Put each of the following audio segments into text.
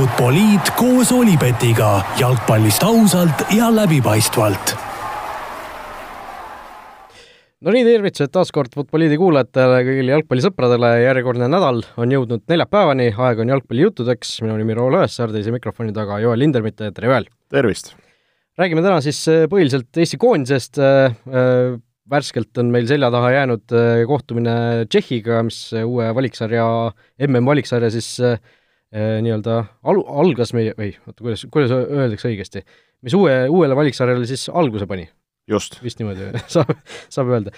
Futboliit koos Olipetiga jalgpallist ausalt ja läbipaistvalt. no nii, tervitused taas kord Futboliidi kuulajatele, kõigile jalgpallisõpradele, järjekordne nädal on jõudnud neljapäevani, aeg on jalgpallijuttudeks, minu nimi Raul Õessar, teise mikrofoni taga Joel Lindermitte, tere Joel! tervist! räägime täna siis äh, põhiliselt Eesti koondisest, äh, äh, värskelt on meil selja taha jäänud kohtumine Tšehhiga, mis uue valiksarja, MM-valiksarja siis nii-öelda alu-, algas meie, või oota, kuidas, kuidas öeldakse õigesti, mis uue, uuele valiksarjale siis alguse pani? just. vist niimoodi saab, saab öelda.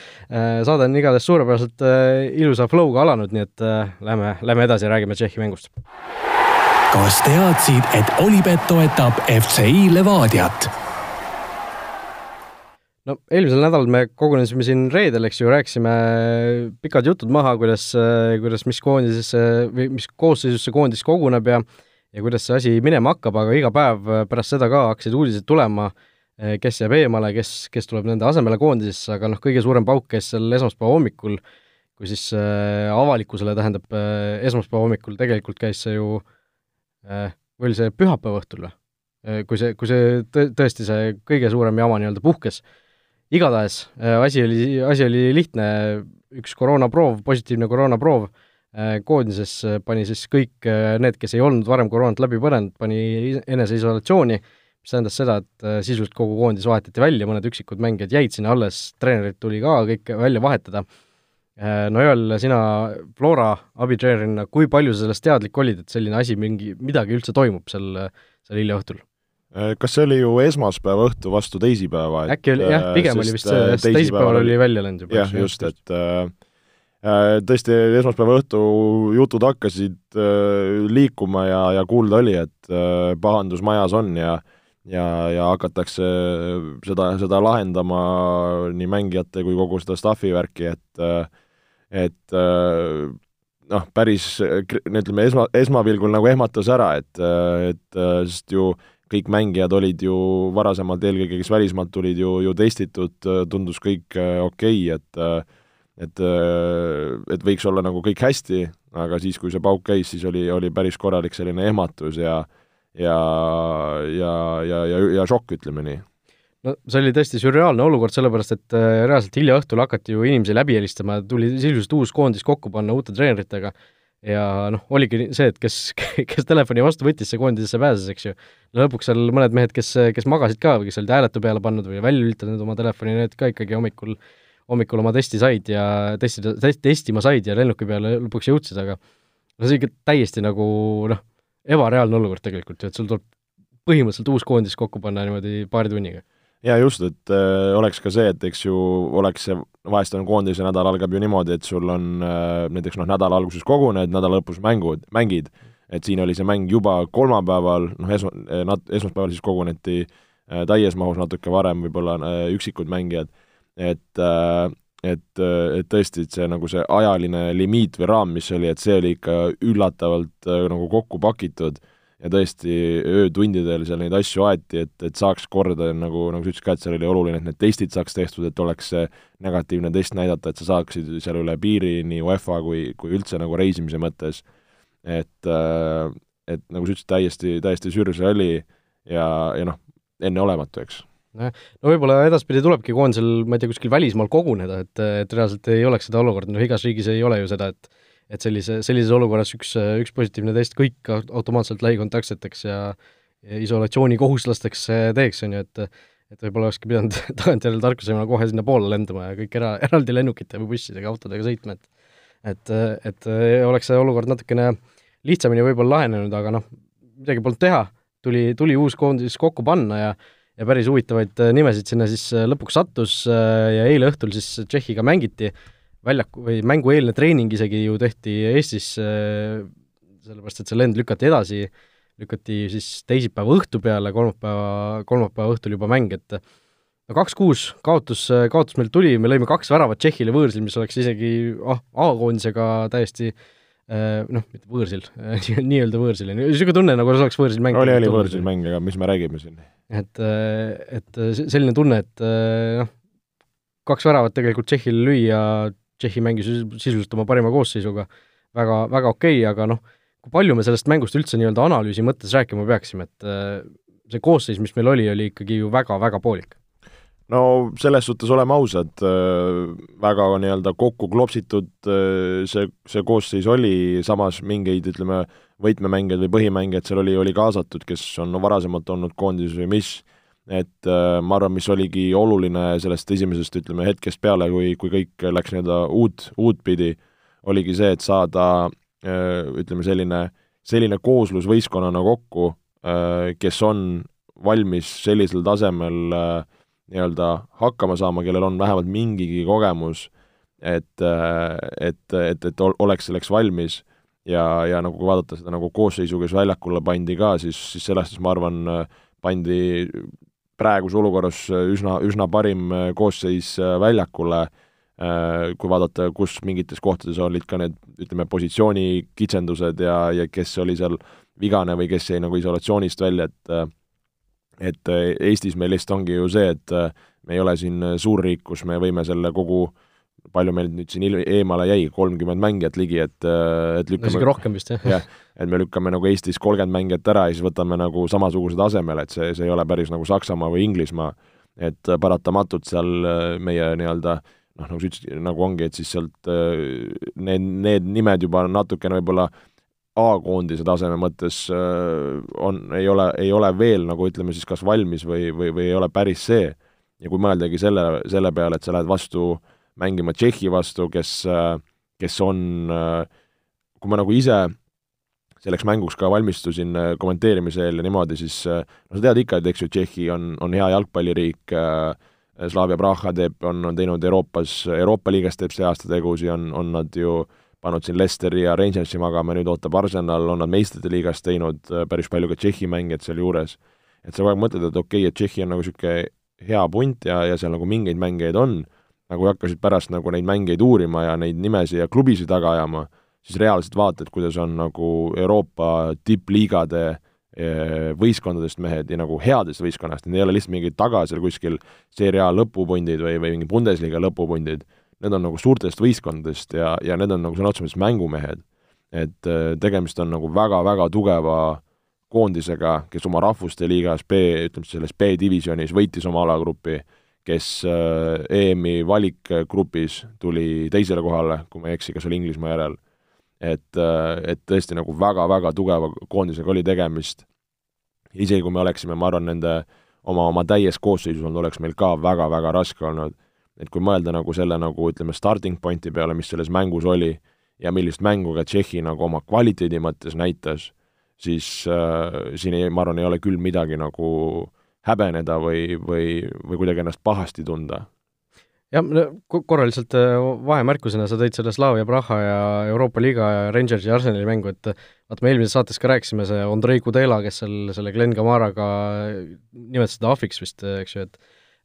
saade on igatahes suurepäraselt ilusa flow'ga alanud, nii et lähme, lähme edasi ja räägime Tšehhi mängust. kas teadsid, et Olipet toetab FCI Levadiat? No eelmisel nädalal me kogunesime siin reedel, eks ju, rääkisime pikad jutud maha, kuidas, kuidas, mis koondisesse või mis koosseisus see koondis koguneb ja ja kuidas see asi minema hakkab, aga iga päev pärast seda ka hakkasid uudised tulema, kes jääb eemale, kes, kes tuleb nende asemele koondisesse, aga noh, kõige suurem pauk käis seal esmaspäeva hommikul, kui siis äh, avalikkusele, tähendab äh, esmaspäeva hommikul tegelikult käis see ju äh,, või oli see pühapäeva õhtul või? kui see, kui see tõ-, tõesti see kõige suurem jama nii-öelda puhkes igatahes äh, asi oli, asi oli lihtne, üks koroonaproov, positiivne koroonaproov, äh, koondises äh, pani siis kõik need, kes ei olnud varem koroonat läbi põdenud, pani eneseisolatsiooni, mis tähendas seda, et sisuliselt kogu koondis vahetati välja, mõned üksikud mängijad jäid sinna alles, treenerid tuli ka kõik välja vahetada. No Joel, sina Flora abitreenerina, kui palju sa sellest teadlik olid, et selline asi, mingi, midagi üldse toimub seal, seal hilja õhtul? Äh, kas see oli ju esmaspäeva õhtu vastu teisipäeva? äkki oli, jah, pigem oli vist see, sest teisipäeval oli välja läinud juba. jah, just, et äh, äh, tõesti, esmaspäeva õhtu jutud hakkasid äh, liikuma ja, ja kuulda oli, et äh, pahandus majas on ja ja, ja hakatakse seda, seda lahendama nii mängijate kui kogu seda staffi värki, et äh, et äh, noh, päris ütleme, esma, esmapilgul nagu ehmatas ära, et, et sest ju äh, kõik mängijad olid ju varasemalt, eelkõige kes välismaalt tulid ju, ju testitud, tundus kõik äh, okei okay,, et äh, et, äh, et võiks olla nagu kõik hästi, aga siis, kui see pauk käis, siis oli, oli päris korralik selline ehmatus ja ja, ja, ja, ja, ja šokk, ütleme nii. No see oli tõesti sürreaalne olukord, sellepärast et reaalselt hilja õhtul hakati ju inimesi läbi helistama, tuli sisuliselt uus koondis kokku panna uute treeneritega ja noh, oligi see, et kes, kes telefoni vastu võttis, see koondisesse pääses, eks ju. lõpuks seal mõned mehed, kes, kes magasid ka või kes olid hääletu peale pannud või välja lülitanud oma telefoni, need ka ikkagi hommikul, hommikul oma testi said ja testida, testima said ja lennuki peale lõpuks jõudsid, aga no see ikka täiesti nagu noh, ebareaalne olukord tegelikult ju, et sul tuleb põhimõtteliselt uus koondis kokku panna niimoodi paari tunniga jaa, just, et äh, oleks ka see, et eks ju oleks see, vahest on koondise nädal algab ju niimoodi, et sul on äh, näiteks noh, nädala alguses koguned, nädala lõpus mängud, mängid, et siin oli see mäng juba kolmapäeval, noh esma-, äh, nat-, esmaspäeval siis koguneti äh, täies mahus natuke varem võib-olla äh, üksikud mängijad, et äh, et, äh, et tõesti, et see nagu see ajaline limiit või raam, mis oli, et see oli ikka üllatavalt äh, nagu kokku pakitud ja tõesti öötundidel seal neid asju aeti, et, et saaks korda, nagu, nagu sa ütlesid ka, et seal oli oluline, et need testid saaks tehtud, et oleks see negatiivne test näidata, et sa saaksid seal üle piiri nii UEFA kui, kui üldse nagu reisimise mõttes. et, äh, et nagu sa ütlesid, täiesti, täiesti sürr see oli ja, ja noh, enneolematu, eks. Nojah, no võib-olla edaspidi tulebki koondisel, ma ei tea, kuskil välismaal koguneda, et, et reaalselt ei oleks seda olukorda, noh igas riigis ei ole ju seda, et et sellise, sellises olukorras üks, üks positiivne test kõik automaatselt lähikontaktseteks ja, ja isolatsioonikohuslasteks teeks, on ju, et et võib-olla olekski pidanud tagantjärele tarkusena kohe sinna poole lendama ja kõik era, eraldi lennukite või bussidega, autodega sõitma, et et, et oleks see olukord natukene lihtsamini võib-olla lahenenud, aga noh, midagi polnud teha, tuli, tuli uus koondis kokku panna ja ja päris huvitavaid nimesid sinna siis lõpuks sattus ja eile õhtul siis Tšehhiga mängiti väljaku või mängueelne treening isegi ju tehti Eestis, äh, sellepärast et see lend lükati edasi, lükati siis teisipäeva õhtu peale, kolmapäeva, kolmapäeva õhtul juba mäng, et no kaks-kuus kaotus, kaotus meil tuli, me lõime kaks väravat Tšehhile võõrsil, mis oleks isegi ah, A-koondisega täiesti äh, noh, mitte võõrsil nii-öelda võõrsil, niisugune tunne, nagu oleks võõrsil mäng. oli, oli võõrsil mäng, aga mis me räägime siin? et, äh, et selline tunne, et noh, kaks väravat tegelikult Tšehhile lüüa Tšehhi mängis sisuliselt oma parima koosseisuga väga, väga okei okay,, aga noh, kui palju me sellest mängust üldse nii-öelda analüüsi mõttes rääkima peaksime, et äh, see koosseis, mis meil oli, oli ikkagi ju väga-väga poolik? no selles suhtes oleme ausad, väga nii-öelda kokku klopsitud see, see koosseis oli, samas mingeid, ütleme, võtmemängijaid või põhimängijaid seal oli, oli kaasatud, kes on no, varasemalt olnud koondises või mis, et ma arvan, mis oligi oluline sellest esimesest, ütleme, hetkest peale, kui, kui kõik läks nii-öelda uut, uutpidi, oligi see, et saada ütleme, selline, selline kooslus võistkonnana kokku, kes on valmis sellisel tasemel äh, nii-öelda hakkama saama, kellel on vähemalt mingigi kogemus, et, et, et, et oleks selleks valmis. Ja, ja nagu kui vaadata seda nagu koosseisu, kes väljakule pandi ka, siis, siis selles suhtes ma arvan, pandi praeguses olukorras üsna, üsna parim koosseis väljakule, kui vaadata, kus mingites kohtades olid ka need, ütleme, positsioonikitsendused ja, ja kes oli seal vigane või kes jäi nagu isolatsioonist välja, et et äh, Eestis meil lihtsalt ongi ju see, et äh, me ei ole siin äh, suurriik, kus me võime selle kogu palju meil nüüd siin eemale jäi, kolmkümmend mängijat ligi, et, et lükkame no isegi rohkem vist, jah? jah, et me lükkame nagu Eestis kolmkümmend mängijat ära ja siis võtame nagu samasuguse tasemele, et see, see ei ole päris nagu Saksamaa või Inglismaa, et paratamatult seal meie nii-öelda noh, nagu sa ütlesid, nagu ongi, et siis sealt need, need nimed juba natukene võib-olla A-koondise taseme mõttes on, ei ole, ei ole veel nagu ütleme siis kas valmis või, või, või ei ole päris see. ja kui mõeldagi selle, selle peale, et sa lähed vastu mängima Tšehhi vastu, kes, kes on, kui ma nagu ise selleks mänguks ka valmistusin kommenteerimise eel ja niimoodi, siis no sa tead ikka, et eks ju, Tšehhi on, on hea jalgpalliriik, Slavia Praha teeb, on, on teinud Euroopas, Euroopa liigas teeb see aasta tegusid, on, on nad ju äh, pannud siin Leicesteri ja Rangersi magama, nüüd ootab Arsenal, on nad meistrite liigas teinud äh, päris palju ka Tšehhi mängijad sealjuures, et sa kogu aeg mõtled, et okei okay,, et Tšehhi on nagu niisugune hea punt ja, ja seal nagu mingeid mängijaid on, kui hakkasid pärast nagu neid mängijaid uurima ja neid nimesid ja klubisid taga ajama, siis reaalselt vaatad, kuidas on nagu Euroopa tippliigade äh, võistkondadest mehed ja nagu headest võistkonnast, need ei ole lihtsalt mingid taga seal kuskil seeria lõpupundid või, või mingi Bundesliga lõpupundid need on nagu suurtest võistkondadest ja, ja need on nagu sõna otseses mõttes mängumehed. et äh, tegemist on nagu väga-väga tugeva koondisega, kes oma rahvuste liigas B, ütleme siis selles B-divisjonis võitis oma alagrupi, kes äh, EM-i valikgrupis tuli teisele kohale, kui ma ei eksi, kas oli Inglismaa järel. et, äh, et tõesti nagu väga-väga tugeva koondisega oli tegemist, isegi kui me oleksime, ma arvan, nende oma, oma täies koosseisus olnud, oleks meil ka väga-väga raske olnud et kui mõelda nagu selle nagu ütleme, starting pointi peale, mis selles mängus oli ja millist mängu ka Tšehhi nagu oma kvaliteedi mõttes näitas, siis äh, siin ei, ma arvan, ei ole küll midagi nagu häbeneda või, või, või kuidagi ennast pahasti tunda? Jah, korra lihtsalt äh, vahemärkusena sa tõid selle Slavia Praha ja Euroopa liiga ja Rangersi ja Arsenali mängu, et vaata, me eelmises saates ka rääkisime, see Andrei Kudela, kes seal selle Glen Kamaraga nimetas seda ahviks vist, eks ju, et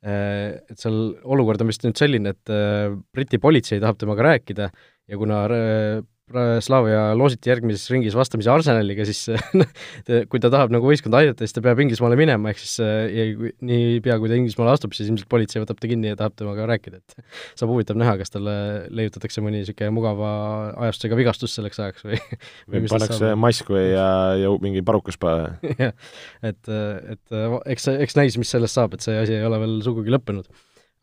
Äh, et seal olukord on vist nüüd selline, et äh, Briti politsei tahab temaga rääkida ja kuna äh, Slavia loositi järgmises ringis vastamisi Arsenaliga, siis kui ta tahab nagu võistkonda aidata, siis ta peab Inglismaale minema, ehk siis ja niipea, kui ta Inglismaale astub, siis ilmselt politsei võtab ta kinni ja tahab temaga rääkida, et saab huvitav näha, kas talle leiutatakse mõni niisugune mugava ajastusega vigastus selleks ajaks või, või pannakse mask või ja, ja mingi parukas pähe. jah, et, et eks, eks näis, mis sellest saab, et see asi ei ole veel sugugi lõppenud.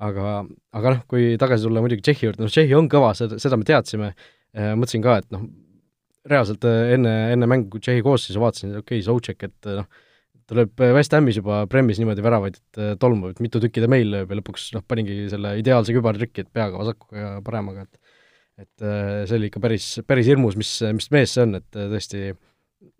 Aga, aga noh, kui tagasi tulla muidugi Tšehhi juurde, noh Tšehhi on kõva, seda, seda me teadsime, mõtlesin ka, et noh, reaalselt äh, enne, enne mängu Tšehhi koosseisu vaatasin, okei okay,, Socek, et äh, noh, ta lööb West Hamis juba Premis niimoodi väravaid, et tolmub, et mitu tükki ta meil lööb ja lõpuks noh, paningi selle ideaalse kübartriki, et peaga vasakuga ja paremaga, et et see oli ikka päris, päris hirmus, mis, mis mees see on, et tõesti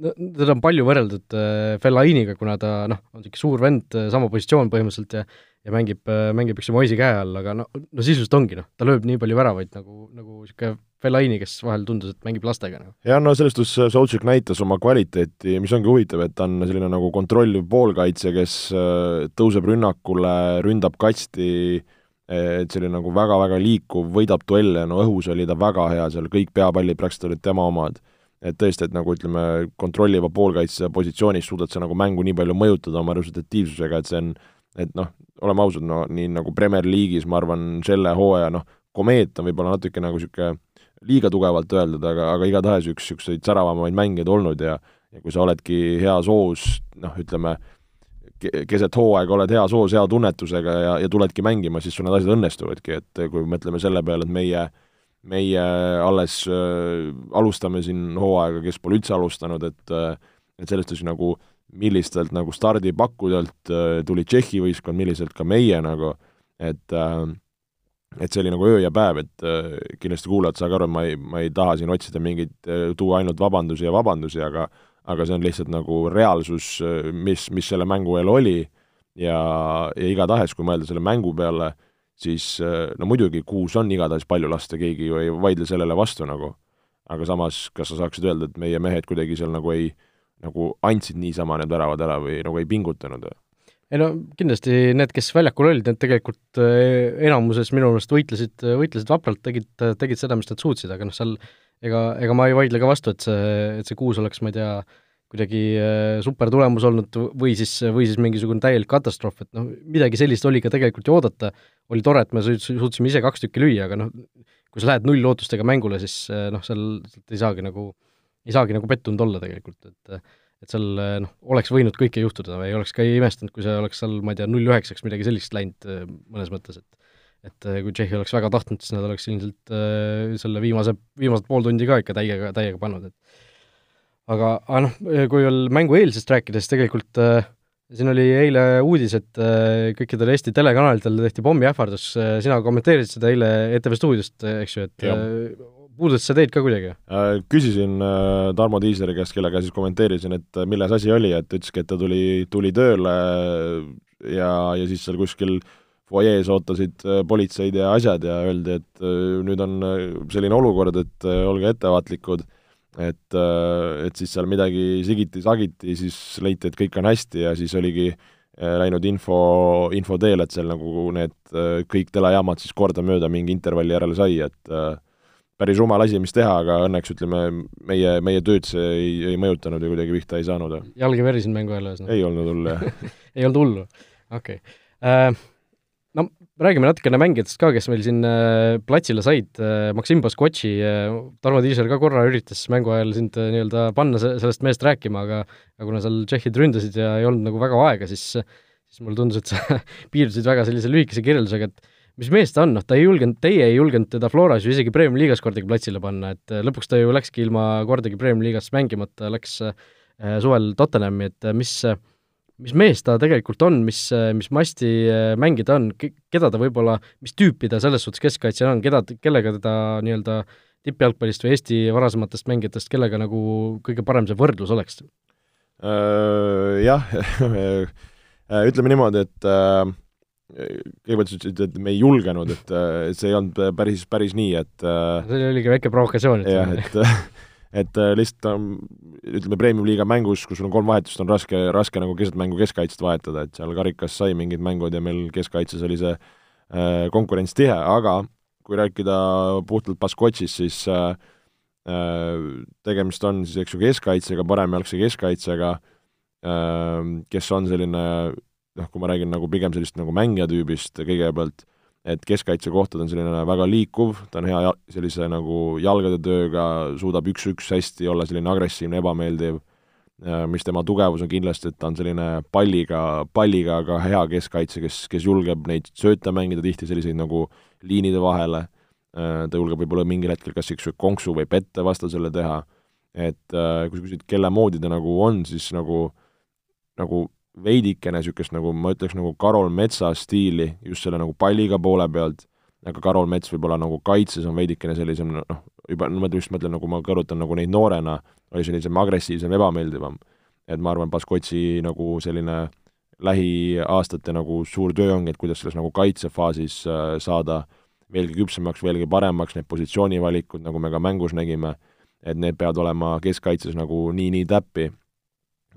no teda on palju võrreldud Fellainiga, kuna ta noh, on niisugune suur vend, sama positsioon põhimõtteliselt ja ja mängib, mängib üks Moisi käe all, aga no, no sisuliselt ongi noh, ta lööb nii palju väravaid nagu, nagu niisugune Fellaini, kes vahel tundus, et mängib lastega nagu. jah, no selles suhtes Soutšik näitas oma kvaliteeti, mis ongi huvitav, et ta on selline nagu kontrolliv poolkaitse, kes äh, tõuseb rünnakule, ründab kasti, et selline nagu väga-väga liikuv, võidab duelle, no õhus oli ta väga hea seal, kõik peapallid praktiliselt olid tema omad. et tõesti, et nagu ütleme, kontrolliva poolkaitse positsioonis suudad sa nagu mängu nii palju mõjutada oma resultatiivsusega, et see on, et noh, oleme ausad, no nii nagu Premier League'is ma arvan, selle hooaja noh, komeet on võib-olla natuke nagu niisugune liiga tugevalt öeldud, aga, aga igatahes üks niisuguseid säravamaid mängijaid olnud ja ja kui sa oledki heas hoos, noh, ütleme, keset hooaega oled heas hoos, hea tunnetusega ja, ja tuledki mängima, siis sul need asjad õnnestuvadki, et kui mõtleme selle peale, et meie meie alles äh, alustame siin hooaega, kes pole üldse alustanud, et äh, et sellest siis nagu millistelt nagu stardipakkudelt äh, tuli Tšehhi võistkond, milliselt ka meie nagu, et äh, et see oli nagu öö ja päev, et äh, kindlasti kuulajad saage aru, et ma ei, ma ei taha siin otsida mingeid, äh, tuua ainult vabandusi ja vabandusi, aga aga see on lihtsalt nagu reaalsus, äh, mis, mis selle mängu eel oli ja, ja igatahes, kui mõelda selle mängu peale, siis no muidugi kuus on igatahes palju lasta, keegi ju ei vaidle sellele vastu nagu. aga samas, kas sa saaksid öelda, et meie mehed kuidagi seal nagu ei, nagu andsid niisama need väravad ära või nagu ei pingutanud või? ei no kindlasti need, kes väljakul olid, need tegelikult eh, enamuses minu meelest võitlesid, võitlesid vapralt, tegid, tegid seda, mis nad suutsid, aga noh, seal ega, ega ma ei vaidle ka vastu, et see, et see kuus oleks, ma ei tea, kuidagi eh, super tulemus olnud või siis, või siis mingisugune täielik katastroof, et noh, midagi sellist oli ka tegelikult ju oodata, oli tore, et me suutsime ise kaks tükki lüüa, aga noh, kui sa lähed null-lootustega mängule, siis eh, noh, seal ei saagi nagu, ei saagi nagu pettunud olla tegelikult, et et seal noh, oleks võinud kõike juhtuda, ei oleks ka imestanud, kui see oleks seal, ma ei tea, null üheksaks midagi sellist läinud eh, mõnes mõttes, et et eh, kui Tšehhi oleks väga tahtnud, siis nad oleks ilmselt äh, selle viimase, viimased pool tundi ka ikka täiega, täiega pannud, et aga, aga noh, kui veel mängu eelsest rääkida, siis tegelikult äh, siin oli eile uudis, et äh, kõikidel Eesti telekanalitel tehti pommiähvardus äh,, sina kommenteerisid seda eile ETV stuudiost, eks ju, et puudutas see teid ka kuidagi? Äh, küsisin äh, Tarmo Tiisleri käest, kellega siis kommenteerisin, et äh, milles asi oli, et ütleski, et ta tuli, tuli tööle ja, ja siis seal kuskil fuajees ootasid politseid ja asjad ja öeldi, et nüüd on selline olukord, et olge ettevaatlikud, et, et siis seal midagi sigiti-sagiti, siis leiti, et kõik on hästi ja siis oligi läinud info, info teel, et seal nagu need kõik telejaamad siis kordamööda mingi intervalli järele sai, et päris rumal asi, mis teha, aga õnneks ütleme, meie, meie tööd see ei, ei mõjutanud ja kuidagi pihta ei saanud. jalg ei värisenud mängu ajal ühesõnaga? ei olnud hull, jah ei olnud hullu? okei okay. uh,. No räägime natukene mängijatest ka, kes meil siin uh, platsile said uh,, Maksim Baskotši uh,, Tarmo Tiiser ka korra üritas mängu ajal sind uh, nii-öelda panna se sellest mehest rääkima, aga aga kuna seal tšehhid ründasid ja ei olnud nagu väga aega, siis siis mulle tundus, et sa piirdusid väga sellise lühikese kirjeldusega, et mis mees ta on, noh, ta ei julgenud, teie ei julgenud teda Floras ju isegi Premiumi liigas kordagi platsile panna, et äh, lõpuks ta ju läkski ilma kordagi Premiumi liigas mängimata, läks äh, suvel Tottenhami, et äh, mis, mis mees ta tegelikult on, mis, mis masti mängija ta on, keda ta võib-olla, mis tüüpi ta selles suhtes keskkaitsjana on, keda, kellega teda nii-öelda tippjalgpallist või Eesti varasematest mängijatest, kellega nagu kõige parem see võrdlus oleks? Jah, ütleme niimoodi, et kõigepealt sa ütlesid, et me ei julgenud, et, et see ei olnud päris, päris nii, et see oligi väike provokatsioon. jah, et et lihtsalt ütleme, Premium-liiga mängus, kus sul on kolm vahetust, on raske, raske nagu keset mängu keskkaitset vahetada, et seal karikas sai mingid mängud ja meil keskkaitses oli see äh, konkurents tihe, aga kui rääkida puhtalt Baskotšist, siis äh, tegemist on siis, eks ju, keskkaitsega, paremjalgse keskkaitsega äh,, kes on selline noh, kui ma räägin nagu pigem sellist nagu mängija tüübist kõigepealt, et keskkaitsekohtad on selline väga liikuv, ta on hea sellise nagu jalgade tööga, suudab üks-üks hästi olla selline agressiivne, ebameeldiv, äh, mis tema tugevus on kindlasti, et ta on selline palliga, palliga aga hea keskkaitse, kes, kes julgeb neid sööte mängida tihti selliseid nagu liinide vahele, äh, ta julgeb võib-olla mingil hetkel kas niisuguse konksu või pette vastasele teha, et äh, kui sa küsid, kelle moodi ta nagu on, siis nagu nagu veidikene niisugust nagu ma ütleks, nagu Karol Metsa stiili, just selle nagu palliga poole pealt, aga Karol Mets võib-olla nagu kaitses on veidikene sellisem noh, juba, no ma just mõtlen, nagu ma kõrvutan nagu neid noorena, oli sellisem agressiivsem, ebameeldivam. et ma arvan, Baskotsi nagu selline lähiaastate nagu suur töö ongi, et kuidas selles nagu kaitsefaasis äh, saada veelgi küpsemaks, veelgi paremaks, need positsioonivalikud, nagu me ka mängus nägime, et need peavad olema keskkaitses nagu nii-nii täppi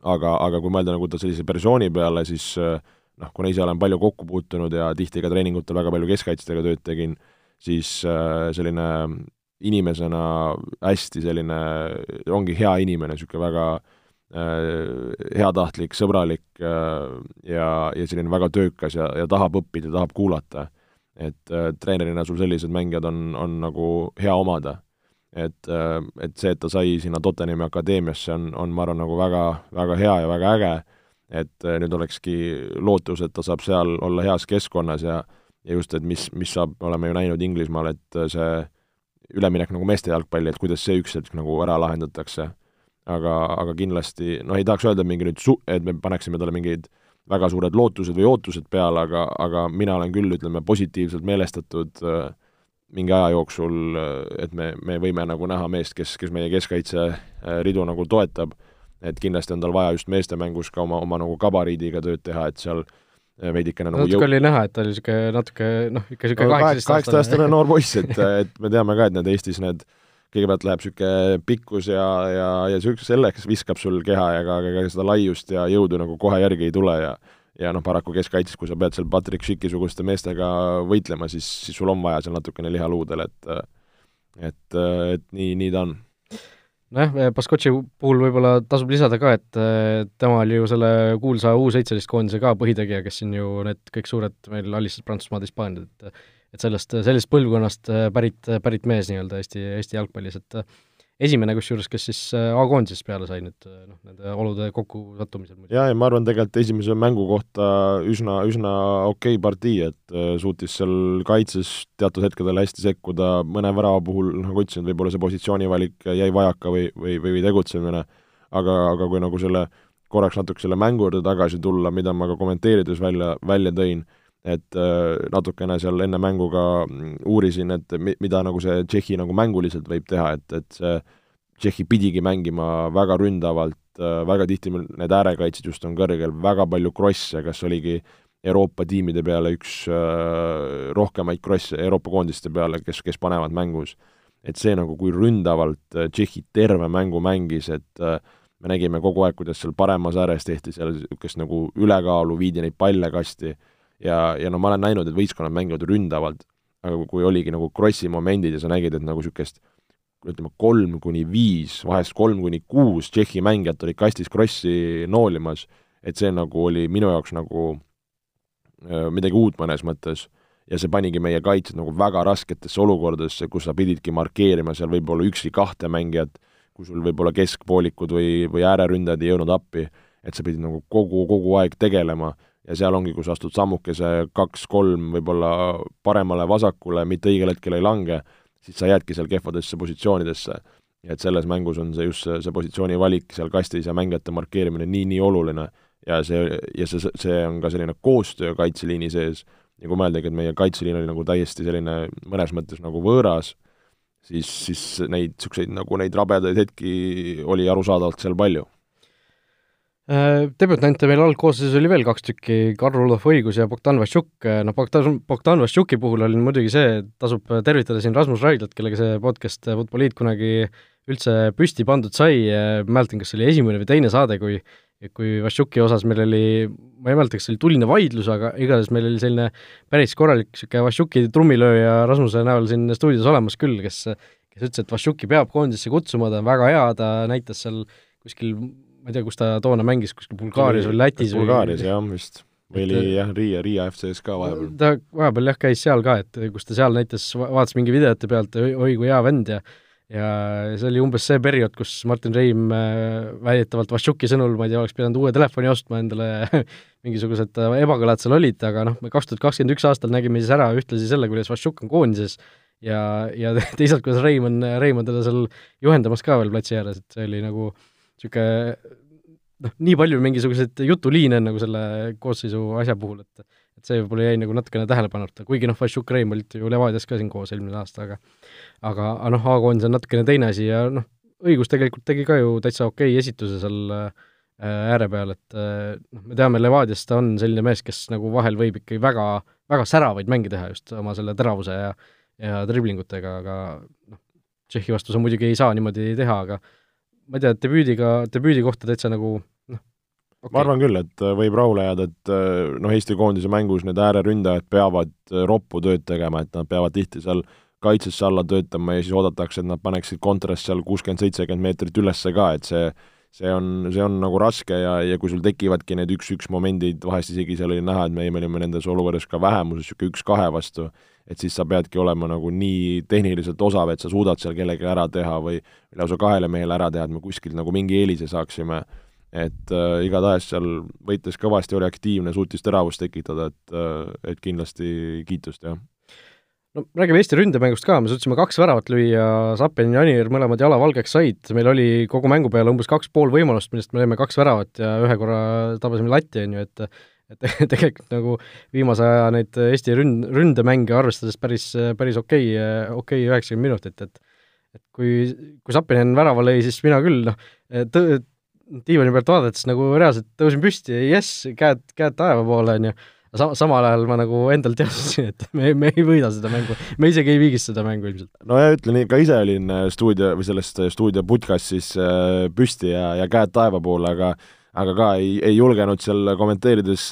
aga, aga kui mõelda nagu ta sellise persooni peale, siis äh, noh, kuna ise olen palju kokku puutunud ja tihti ka treeningutel väga palju keskkaitsjatega tööd tegin, siis äh, selline inimesena hästi selline, ongi hea inimene, niisugune väga äh, heatahtlik, sõbralik ja, ja selline väga töökas ja, ja tahab õppida, tahab kuulata. et treenerina sul sellised mängijad on, on nagu hea omada. Et, et see, et ta sai sinna Tottenhami akadeemiasse, on, on ma arvan, nagu väga, väga hea ja väga äge, et nüüd olekski lootus, et ta saab seal olla heas keskkonnas ja ja just, et mis, mis saab, oleme ju näinud Inglismaal, et see üleminek nagu meeste jalgpalli, et kuidas see üks hetk nagu ära lahendatakse. aga, aga kindlasti, noh, ei tahaks öelda mingi nüüd su-, et me paneksime talle mingeid väga suured lootused või ootused peale, aga, aga mina olen küll, ütleme, positiivselt meelestatud äh, mingi aja jooksul, et me, me võime nagu näha meest, kes, kes meie keskkaitse äh, ridu nagu toetab, et kindlasti on tal vaja just meeste mängus ka oma, oma nagu gabariidiga tööd teha, et seal äh, veidikene nagu natuke jõu... oli näha, et ta oli niisugune natuke noh, ikka niisugune kaheksateistaastane. noor poiss, et, et me teame ka, et need Eestis need kõigepealt läheb niisugune pikkus ja, ja, ja niisugune selleks viskab sul keha ja ka, ka seda laiust ja jõudu nagu kohe järgi ei tule ja ja noh, paraku keskkaitses, kui sa pead seal Patrick Schicki-suguste meestega võitlema, siis, siis sul on vaja seal natukene liha luudel, et et, et nii, nii ta on. Nojah, Baskotši puhul võib-olla tasub lisada ka, et tema oli ju selle kuulsa U17 koondise ka põhitegija, kes siin ju need kõik suured meil alistasid Prantsusmaad, Hispaaniat, et et sellest, sellisest põlvkonnast pärit, pärit mees nii-öelda Eesti, Eesti jalgpallis, et esimene kusjuures, kes siis äh, A-koondises peale sai nüüd äh, noh, nende olude kokkusattumisel. jaa, ja ma arvan tegelikult esimese mängu kohta üsna, üsna okei okay partii, et äh, suutis seal kaitses teatud hetkedel hästi sekkuda, mõne värava puhul, nagu ütlesin, võib-olla see positsioonivalik jäi vajaka või, või, või tegutsemine, aga, aga kui nagu selle korraks natuke selle mängu juurde tagasi tulla, mida ma ka kommenteerides välja, välja tõin, et natukene seal enne mängu ka mm, uurisin, et mida nagu see Tšehhi nagu mänguliselt võib teha, et, et see Tšehhi pidigi mängima väga ründavalt, väga tihti need äärekaitsed just on kõrgel, väga palju krosse, kas oligi Euroopa tiimide peale üks rohkemaid krosse Euroopa koondiste peale, kes, kes panevad mängus. et see nagu, kui ründavalt Tšehhi terve mängu mängis, et me nägime kogu aeg, kuidas seal paremas ääres tehti seal niisugust nagu ülekaalu, viidi neid palle kasti ja, ja no ma olen näinud, et võistkonnad mängivad ründavalt, aga kui oligi nagu krossi momendid ja sa nägid, et nagu niisugust ütleme, kolm kuni viis, vahest kolm kuni kuus Tšehhi mängijat olid kastis krossi noolimas, et see nagu oli minu jaoks nagu äh, midagi uut mõnes mõttes. Ja see panigi meie kaitsjad nagu väga rasketesse olukordadesse, kus sa pididki markeerima seal võib-olla üksi-kahte mängijat, kui sul võib-olla keskpoolikud või, või ääreründajad ei jõudnud appi, et sa pidid nagu kogu, kogu aeg tegelema ja seal ongi, kus astud sammukese kaks-kolm võib-olla paremale-vasakule, mitte õigel hetkel ei lange, siis sa jäädki seal kehvadesse positsioonidesse. ja et selles mängus on see just see, see positsiooni valik seal kastis ja mängijate markeerimine nii-nii oluline. Ja see, ja see, see on ka selline koostöö kaitseliini sees, ja kui mõeldagi, et meie kaitseliin oli nagu täiesti selline mõnes mõttes nagu võõras, siis, siis neid niisuguseid nagu neid rabedaid hetki oli arusaadavalt seal palju debütante meil algkoosseisus oli veel kaks tükki, Karl-Rudolf Õigus ja Bogdan Vassiuk, äh, noh, Bogdan, Bogdan Vassiuki puhul oli muidugi see, tasub tervitada siin Rasmus Raidlat, kellega see podcast Futboliit kunagi üldse püsti pandud sai, mäletan, kas see oli esimene või teine saade, kui kui Vassiuki osas meil oli, ma ei mäleta, kas see oli tuline vaidlus, aga igatahes meil oli selline päris korralik niisugune Vassiuki trummilööja Rasmuse näol siin stuudios olemas küll, kes kes ütles, et Vassiuki peab koondisesse kutsuma, ta on väga hea, ta näitas seal kuskil ma ei tea, kus ta toona mängis, kuskil Bulgaarias või Lätis või Bulgaarias jah, vist. või oli jah, Riia, Riia FC-s ka vahepeal. ta vahepeal jah, käis seal ka, et kus ta seal näitas, vaatas mingi videote pealt, oi kui hea vend ja ja see oli umbes see periood, kus Martin Reim äh, väidetavalt Vašuki sõnul, ma ei tea, oleks pidanud uue telefoni ostma endale mingisugused äh, ebakõlad seal olid, aga noh, me kaks tuhat kakskümmend üks aastal nägime siis ära ühtlasi selle, kuidas Vašuk on koondises ja, ja teisalt, kuidas Reim on, Reim on teda seal juhendamas ka veel platsi ääres, et see oli nagu äh, niisugune noh, nii palju mingisuguseid jutuliine nagu selle koosseisu asja puhul, et et see võib-olla jäi nagu natukene tähelepanuta, kuigi noh, Vašuk Reim olid ju Levadias ka siin koos eelmine aasta, aga aga, aga noh, A-koondis on natukene teine asi ja noh, õigus tegelikult tegi ka ju täitsa okei okay esituse seal äh, ääre peal, et äh, noh, me teame, Levadias ta on selline mees, kes nagu vahel võib ikkagi väga, väga säravaid mänge teha just oma selle teravuse ja ja driblingutega, aga noh, Tšehhi vastu sa muidugi ei saa niimoodi teha, aga ma ei tea, debüüdiga, debüüdi kohta täitsa nagu noh okay., ma arvan küll, et äh, võib rahule jääda, et äh, noh, Eesti koondise mängus need ääreründajad peavad äh, roppu tööd tegema, et nad peavad tihti seal kaitsesse alla töötama ja siis oodatakse, et nad paneksid kontrast seal kuuskümmend, seitsekümmend meetrit ülesse ka, et see, see on, see on nagu raske ja, ja kui sul tekivadki need üks-üks momendid, vahest isegi seal oli näha, et me, me olime nendes olukorras ka vähemuses, niisugune üks-kahe vastu, et siis sa peadki olema nagu nii tehniliselt osav, et sa suudad seal kellelegi ära teha või lausa kahele mehele ära teha, et me kuskilt nagu mingi eelise saaksime et äh, igatahes seal võitles kõvasti, oli aktiivne, suutis teravust tekitada, et äh,, et kindlasti kiitust, jah. no räägime Eesti ründemängust ka, me suutsime kaks väravat lüüa, Zappen ja Anir mõlemad jala valgeks said, meil oli kogu mängu peale umbes kaks pool võimalust, millest me lõime kaks väravat ja ühe korra tabasime latti, on ju, et et tegelikult nagu viimase aja neid Eesti ründ, ründemänge arvestades päris, päris okei okay,, okei okay üheksakümmend minutit, et et kui, kui Zappinen värava lõi, siis mina küll noh, tõ-, diivani pealt vaadates nagu reaalselt tõusin püsti, jess, käed, käed taeva poole, on ju, sa-, samal ajal ma nagu endal teadsin, et me, me ei võida seda mängu, me isegi ei viigista seda mängu ilmselt. no ja ütlen, ka ise olin äh, stuudio või sellest äh, stuudio podcastis äh, püsti ja, ja käed taeva poole, aga aga ka ei, ei julgenud seal kommenteerides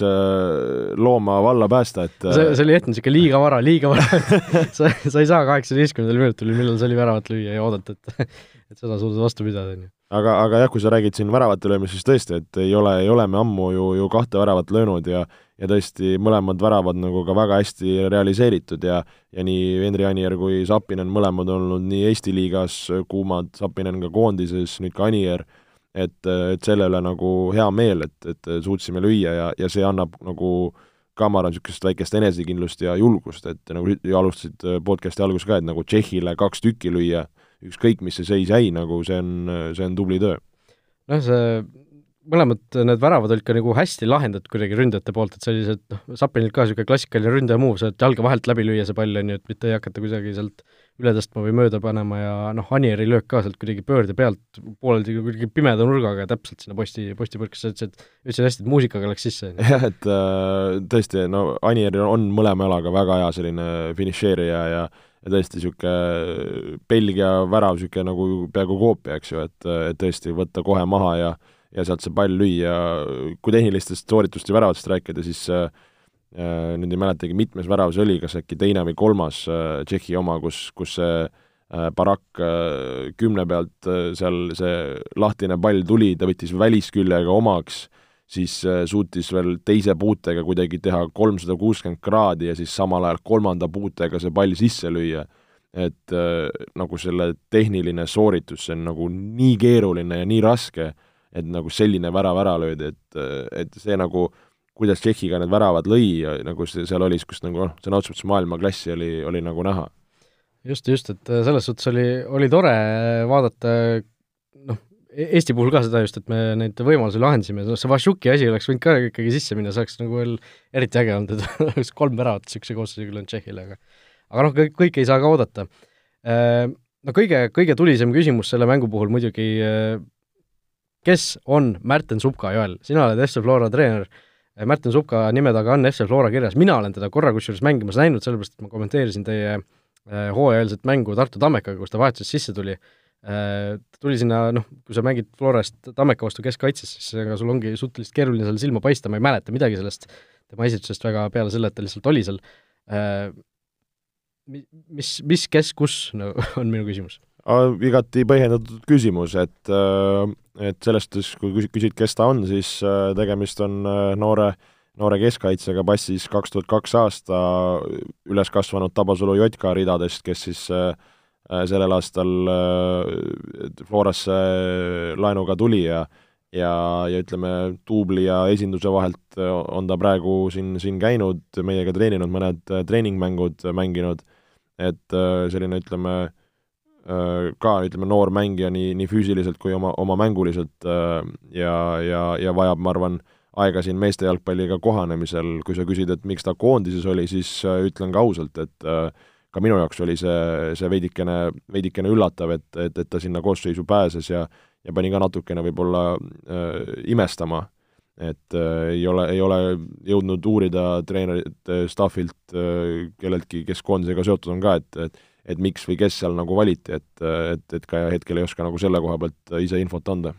looma valla päästa, et see, see oli hetk niisugune liiga vara, liiga vara. Sa, sa ei saa kaheksateistkümnendal minutil, millal sa oli väravat lüüa ja oodata, et et seda suudad vastu pidada, on ju aga, aga jah, kui sa räägid siin väravate löömisest, siis tõesti, et ei ole, ei ole me ammu ju, ju kahte väravat löönud ja ja tõesti, mõlemad väravad nagu ka väga hästi realiseeritud ja ja nii Henri Anier kui Sapinen mõlemad olnud nii Eesti liigas kuumad, Sapinen ka koondises, nüüd ka Anier, et, et selle üle nagu hea meel, et, et suutsime lüüa ja, ja see annab nagu ka ma arvan, niisugust väikest enesekindlust ja julgust, et nagu alustasid podcast'i alguses ka, et nagu Tšehhile kaks tükki lüüa, ükskõik, mis see seis jäi, nagu see on, see on tubli töö. noh, see mõlemad need väravad olid ka nagu hästi lahendatud kuidagi ründajate poolt, et sellised noh, Sapinilt ka niisugune klassikaline ründaja move, sealt jalge vahelt läbi lüüa see pall, on ju, et mitte ei hakata kuidagi sealt üle tõstma või mööda panema ja noh, Anieri löök ka sealt kuidagi pöörde pealt pooleldi kuidagi pimeda nurgaga täpselt sinna posti, postipõrkesse, ütles, et ütlesid hästi, et muusikaga läks sisse. jah, et äh, tõesti, no Anier on mõlema jalaga väga hea selline finišeerija ja ja tõesti niisugune Belgia värav, niisugune nagu peaaegu koopia, eks ju, et, et tõesti võtta kohe maha ja ja sealt see pall lüüa, kui tehnilistest sooritust ja väravatest rääkida, siis äh, nüüd ei mäletagi, mitmes värav see oli, kas äkki teine või kolmas äh, Tšehhi oma, kus, kus see äh, Barak äh, kümne pealt äh, seal see lahtine pall tuli, ta võttis välisküljega omaks äh,, siis äh, suutis veel teise puutega kuidagi teha kolmsada kuuskümmend kraadi ja siis samal ajal kolmanda puutega see pall sisse lüüa. et äh, nagu selle tehniline sooritus, see on nagu nii keeruline ja nii raske, et nagu selline värav ära löödi, et, äh, et see nagu kuidas Tšehhiga need väravad lõi nagu see seal oli niisugust nagu noh, sõna otseses mõttes maailmaklassi oli, oli nagu näha. just, just, et selles suhtes oli, oli tore vaadata E-, Eesti puhul ka seda just, et me neid võimalusi lahendasime, noh see Vašuki asi oleks võinud ka ikkagi sisse minna, see oleks nagu veel eriti äge olnud, et oleks kolm väravat niisuguse koosseisuga löönud Tšehhile, aga aga noh, kõik, kõike ei saa ka oodata. Äh, no kõige, kõige tulisem küsimus selle mängu puhul muidugi, äh, kes on Märten Supka, Joel, sina oled FC Flora treener, äh, Märten Supka nime taga on FC Flora kirjas, mina olen teda korra kusjuures mängimas näinud, sellepärast et ma kommenteerisin teie hooajaeelset mängu Tartu Tammekaga, kus ta vahetuses sisse tuli. Ta tuli sinna, noh, kui sa mängid Florast Tammeka vastu keskkaitses, siis ega sul ongi suhteliselt keeruline seal silma paista, ma ei mäleta midagi sellest tema esitusest väga peale selle, et ta lihtsalt oli seal. Mis, mis, kes, kus, no on minu küsimus. igati põhjendatud küsimus, et, äh, et sellest, kui küsid, kes ta on, siis tegemist on noore, noore keskkaitsega passis kaks tuhat kaks aasta üles kasvanud Tabasalu Jotka ridadest, kes siis äh, Äh, sellel aastal äh, Florasse äh, laenuga tuli ja ja, ja ütleme, duubli ja esinduse vahelt on ta praegu siin, siin käinud, meiega treeninud, mõned treeningmängud mänginud, et selline, ütleme, ka ütleme, noor mängija nii, nii füüsiliselt kui oma, oma mänguliselt ja, ja, ja vajab, ma arvan, aega siin meeste jalgpalliga kohanemisel, kui sa küsid, et miks ta koondises oli, siis ütlen ka ausalt, et äh, ka minu jaoks oli see, see veidikene, veidikene üllatav, et, et, et ta sinna koosseisu pääses ja ja pani ka natukene võib-olla äh, imestama, et äh, ei ole, ei ole jõudnud uurida treenerite staffilt äh,, kelleltki, kes koondisega seotud on ka, et, et et miks või kes seal nagu valiti, et, et, et ka hetkel ei oska nagu selle koha pealt ise infot anda.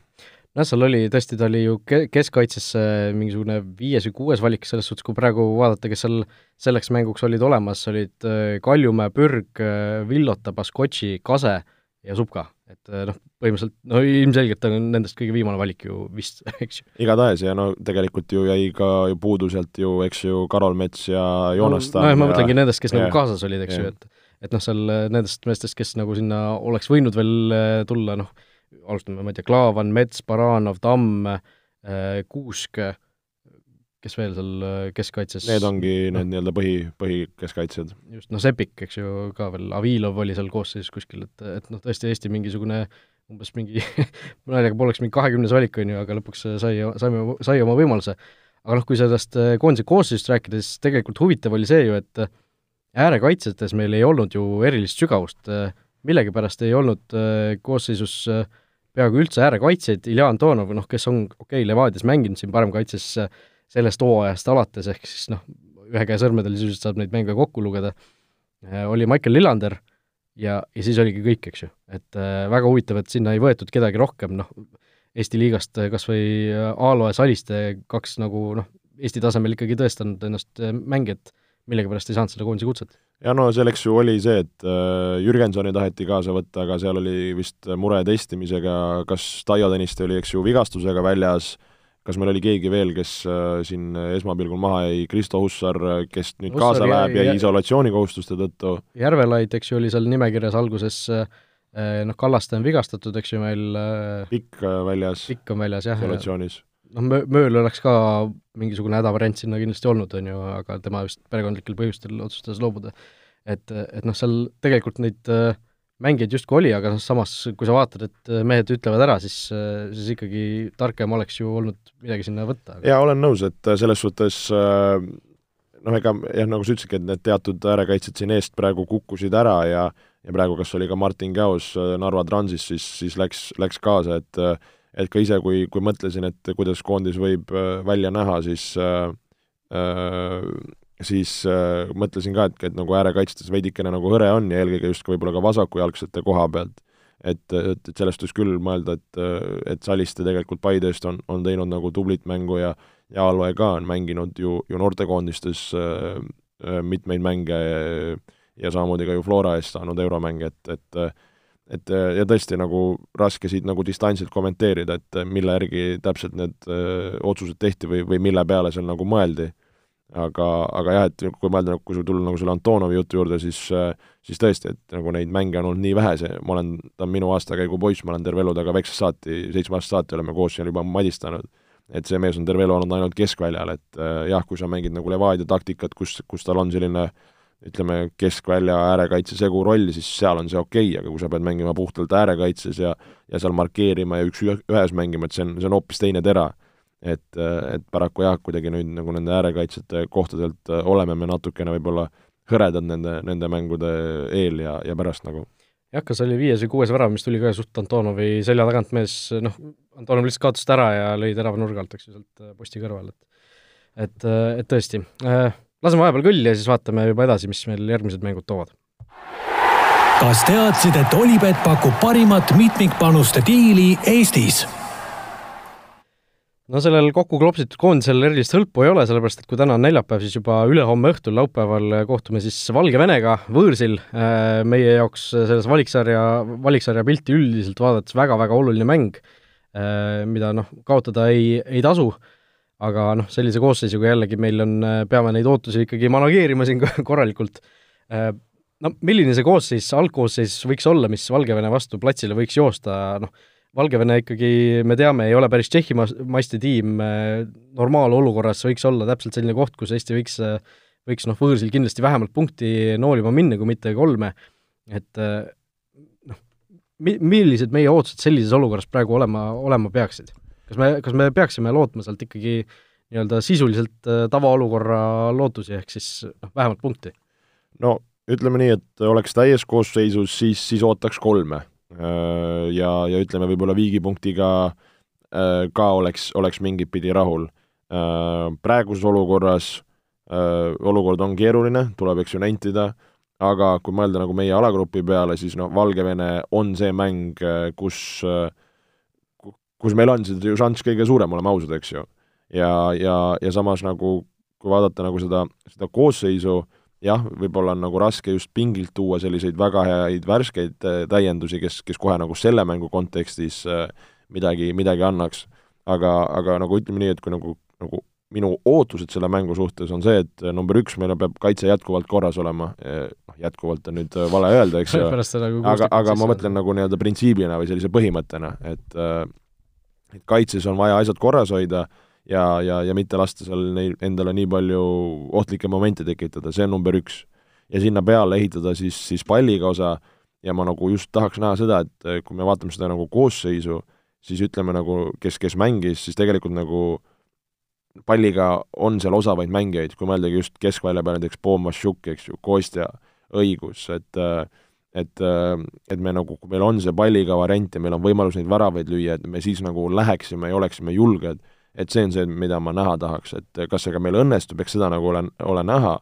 Noh, seal oli tõesti, ta oli ju ke-, keskkaitsesse mingisugune viies või kuues valik, selles suhtes, kui praegu vaadata, kes seal selleks mänguks olid olemas, olid äh, Kaljumäe, Pürg, äh, Villota, Baskotši, Kase ja Subka, et äh, noh, põhimõtteliselt no ilmselgelt on nendest kõige viimane valik ju vist, eks ju. igatahes ja no tegelikult ju jäi ka ju puudu sealt ju, eks ju, Karol Mets ja Joonas no, no ma mõtlengi nendest, kes ja, nagu kaasas olid, eks ju, et et noh, seal nendest meestest, kes nagu sinna oleks võinud veel tulla, noh, alustame, ma ei tea, Klaavan, Mets, Baranov, Tamm, Kuusk, kes veel seal äh, keskkaitses Need ongi no, need nii-öelda põhi, põhikeskkaitsjad. just, noh, Sepik, eks ju, ka veel, Avilov oli seal koosseisus kuskil, et, et noh, tõesti Eesti mingisugune umbes mingi naljaga pooleks mingi kahekümnes valik, on ju, aga lõpuks sai, saime, sai oma võimaluse. aga noh, kui sellest äh, koondise koosseisust rääkida, siis tegelikult huvitav oli see ju, et äh, äärekaitsetes meil ei olnud ju erilist sügavust, millegipärast ei olnud koosseisus peaaegu üldse äärekaitsjaid, Ilja Antonov, noh, kes on, okei okay,, Levadias mänginud siin paremkaitses äh, sellest hooajast alates, ehk siis noh, ühe käe sõrmedel sisuliselt saab neid mänge kokku lugeda, äh, oli Michael Lillander ja, ja siis oligi kõik, eks ju. et äh, väga huvitav, et sinna ei võetud kedagi rohkem, noh, Eesti liigast kas või Aalo ja Saliste, kaks nagu noh, Eesti tasemel ikkagi tõestanud ennast äh, mängijat, millegipärast ei saanud selle koondise kutset. ja no selleks ju oli see, et äh, Jürgensoni taheti kaasa võtta, aga seal oli vist mure testimisega, kas Taio Tõniste oli, eks ju, vigastusega väljas kas meil oli keegi veel, kes äh, siin esmapilgul maha jäi, Kristo Hussar, kes nüüd Hussar kaasa läheb, jäi isolatsioonikohustuste tõttu? Järvelaid, eks ju, oli seal nimekirjas alguses äh, noh, Kallaste on vigastatud, eks ju, meil Pikk väljas. Pikk on väljas, jah. isolatsioonis. Noh, Mö-, Mööl oleks ka mingisugune hädavariant sinna kindlasti olnud, on ju, aga tema vist perekondlikel põhjustel otsustas loobuda. et, et noh, seal tegelikult neid äh, mängijaid justkui oli, aga noh, samas kui sa vaatad, et äh, mehed ütlevad ära, siis, äh, siis ikkagi targem oleks ju olnud midagi sinna võtta. jaa, olen nõus, et selles suhtes noh, ega jah, nagu sa ütlesidki, et need teatud äärekaitsjad siin eest praegu kukkusid ära ja ja praegu kas oli ka Martin Käos Narva Transis, siis, siis läks, läks kaasa, et et ka ise, kui, kui mõtlesin, et kuidas koondis võib välja näha, siis äh, siis äh, mõtlesin ka, et, et nagu äärekaitstes veidikene nagu hõre on ja eelkõige just võib-olla ka vasakujalgsete koha pealt. et, et, et sellest võiks küll mõelda, et, et Saliste tegelikult Paide eest on, on teinud nagu tublit mängu ja ja Alve ka on mänginud ju, ju noortekoondistes äh, äh mitmeid mänge ja, ja samamoodi ka ju Flora eest saanud euromänge, et, et et ja tõesti nagu raske siit nagu distantsilt kommenteerida, et mille järgi täpselt need öö, otsused tehti või, või mille peale seal nagu mõeldi aga, aga jah, et kui mõelda, nagu, kui sul tulla nagu selle Antonovi jutu juurde, siis siis tõesti, et nagu neid mänge on olnud nii vähe, see, ma olen, ta on minu aastakäigu poiss, ma olen terve elu temaga väiksest saati, seitsme aastast saati oleme koos siin juba madistanud. et see mees on terve elu olnud ainult keskväljal, et jah, kui sa mängid nagu Levadia taktikat, kus, kus tal on selline ütleme, keskvälja äärekaitse segu roll, siis seal on see okei okay,, aga kui sa pead mängima puhtalt äärekaitses ja ja seal markeerima ja üks ühes mängima, et see on, see on hoopis teine tera et, et paraku jah, kuidagi nüüd nagu nende äärekaitsjate kohtadelt äh, oleme me natukene võib-olla hõredad nende, nende mängude eel ja, ja pärast nagu. jah, kas oli viies või kuues värav, mis tuli ka suht Antonovi selja tagant mees, noh, Antonov lihtsalt kaotas ta ära ja lõi terava nurga alt, eks ju, sealt äh, posti kõrval, et et, äh, et tõesti, laseme vahepeal kõlli ja siis vaatame juba edasi, mis meil järgmised mängud toovad kas teadsid, et Olipet pakub parimat mitmikpanuste diili Eestis? no sellel kokku klopsitud koondisel erilist hõlpu ei ole, sellepärast et kui täna on neljapäev, siis juba ülehomme õhtul, laupäeval kohtume siis Valgevenega võõrsil. Äh, meie jaoks selles valiksarja, valiksarja pilti üldiselt vaadates väga-väga oluline mäng, äh, mida noh, kaotada ei, ei tasu, aga noh, sellise koosseisuga jällegi meil on, peame neid ootusi ikkagi manageerima siin korralikult. Äh, no milline see koosseis, algkoosseis võiks olla, mis Valgevene vastu platsile võiks joosta, noh, Valgevene ikkagi, me teame, ei ole päris Tšehhi maiste tiim, normaalolukorras võiks olla täpselt selline koht, kus Eesti võiks, võiks noh, võõrsil kindlasti vähemalt punkti noolima minna, kui mitte kolme, et noh, mi-, millised meie ootused sellises olukorras praegu olema, olema peaksid? Kas me, kas me peaksime lootma sealt ikkagi nii-öelda sisuliselt äh, tavaolukorra lootusi, ehk siis noh, vähemalt punkti? no ütleme nii, et oleks täies koosseisus, siis, siis ootaks kolme Äh, ja, ja ütleme, võib-olla viigipunktiga äh, ka oleks, oleks mingit pidi rahul. Äh, praeguses olukorras olukord on keeruline, tuleb eks ju nentida, aga kui mõelda nagu meie alagrupi peale, siis noh, Valgevene on see mäng, kus, kus meil on see šanss kõige suurem, oleme ausad, eks ju. ja, ja, ja samas nagu kui vaadata nagu seda, seda koosseisu jah, võib-olla on nagu raske just pingilt tuua selliseid väga häid värskeid täiendusi, kes, kes kohe nagu selle mängu kontekstis midagi, midagi annaks, aga, aga nagu ütleme nii, et kui nagu, nagu minu ootused selle mängu suhtes on see, et number üks, meil peab kaitse jätkuvalt korras olema, noh, jätkuvalt on nüüd vale öelda, eks ju, aga, aga ma mõtlen nagu nii-öelda printsiibina või sellise põhimõttena, et et kaitses on vaja asjad korras hoida ja, ja, ja mitte lasta seal neil endale nii palju ohtlikke momente tekitada, see on number üks. ja sinna peale ehitada siis, siis palliga osa ja ma nagu just tahaks näha seda, et kui me vaatame seda nagu koosseisu, siis ütleme nagu, kes, kes mängis, siis tegelikult nagu äh, palliga on seal osavaid mängijaid, kui mõeldagi just keskvälja peale näiteks Pomašuk, eks ju, Kostja, õigus, et et, et me nagu, kui meil on see palliga variant ja meil on võimalus neid väravaid lüüa, et me siis nagu läheksime ja oleksime julged, et see on see, mida ma näha tahaks, et kas see ka meil õnnestub, eks seda nagu ole, ole näha,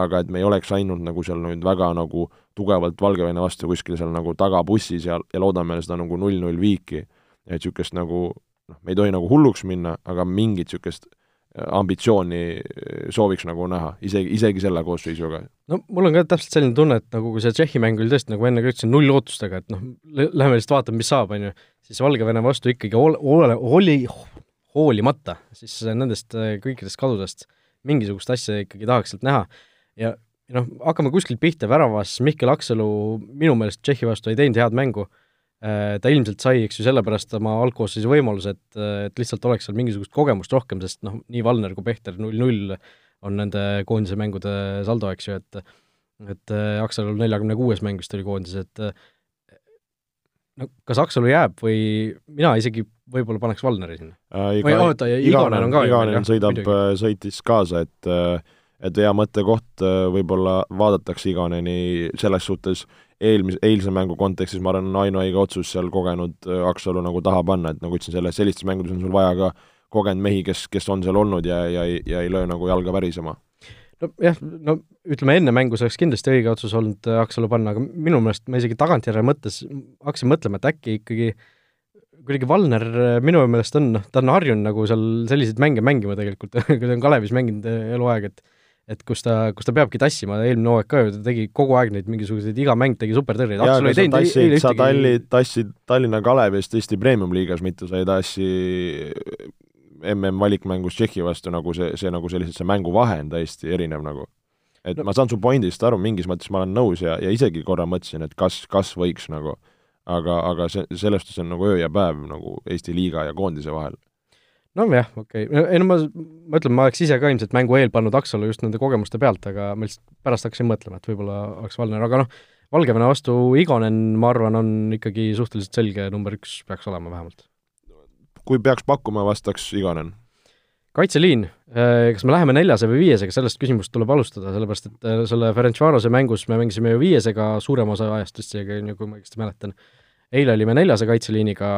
aga et me ei oleks ainult nagu seal nüüd väga nagu tugevalt Valgevene vastu kuskil seal nagu tagabussis ja, ja loodame seda nagu null-null viiki. et niisugust nagu noh, me ei tohi nagu hulluks minna, aga mingit niisugust ambitsiooni sooviks nagu näha, isegi, isegi selle koosseisuga. no mul on ka täpselt selline tunne, et nagu kui see Tšehhi mäng oli tõesti, nagu enne ka ütlesin, null ootustega, et noh, lähme lihtsalt vaatame, mis saab, on ju, siis Valgevene vastu ikkagi ol-, ole, oli hoolimata siis nendest äh, kõikidest kadudest mingisugust asja ikkagi tahaks sealt näha ja noh, hakkame kuskilt pihta, väravas Mihkel Aksalu minu meelest Tšehhi vastu ei teinud head mängu ta ilmselt sai, eks ju, sellepärast oma algkoosseisu võimaluse, et, et lihtsalt oleks seal mingisugust kogemust rohkem, sest noh, nii Valner kui Pehter null-null on nende koondise mängude saldo, eks ju, et et äh, Aksalul neljakümne kuues mäng vist oli koondises, et no kas Aksalu jääb või mina isegi võib-olla paneks Valneri sinna äh,. või oota, ja Igonen on ka Igonen sõidab, äh, sõitis kaasa, et et hea mõttekoht, võib-olla vaadatakse Igoneni selles suhtes eelmise, eilse mängu kontekstis ma arvan, on ainuõige otsus seal kogenud äh, Aksalu nagu taha panna, et nagu ütlesin, selles, sellistes mängudes on sul vaja ka kogenud mehi, kes, kes on seal olnud ja, ja, ja ei löö nagu jalga värisema. nojah, no ütleme, enne mängu see oleks kindlasti õige otsus olnud äh, Aksalu panna, aga minu meelest ma isegi tagantjärele mõttes hakkasin mõtlema, et äkki ikkagi kuidagi Valner äh, minu meelest on, noh, ta on harjunud nagu seal selliseid mänge mängima tegelikult kui ta on Kalevis mänginud eluaeg, et et kus ta, kus ta peabki tassima, eelmine hooaeg ka ju, ta tegi kogu aeg neid mingisuguseid, iga mäng tegi supertõrjeid, Aksul ei teinud tassid, sa Talli, tassid Tallinna Kalevist Eesti Premium-liigas, mitte sa ei tassi MM-valikmängus Tšehhi vastu nagu see, see nagu selliselt, see mänguvahe on täiesti erinev nagu. et no. ma saan su pointist aru, mingis mõttes ma olen nõus ja, ja isegi korra mõtlesin, et kas, kas võiks nagu, aga, aga see, selles suhtes on nagu öö ja päev nagu Eesti liiga ja koondise vahel nojah, okei okay., ei no ma, ma ütlen, ma oleks ise ka ilmselt mängu eel pannud Aksalu just nende kogemuste pealt, aga ma lihtsalt pärast hakkasin mõtlema, et võib-olla oleks Valner, aga noh, Valgevene vastu Igonen, ma arvan, on ikkagi suhteliselt selge number üks, peaks olema vähemalt. kui peaks pakkuma, vastaks Igonen? kaitseliin, äh, kas me läheme neljase või viiesega, sellest küsimust tuleb alustada, sellepärast et äh, selle Ferencvarose mängus me mängisime ju viiesega suurema osa ajast vist isegi, kui ma õigesti mäletan. eile olime neljase kaitseliiniga,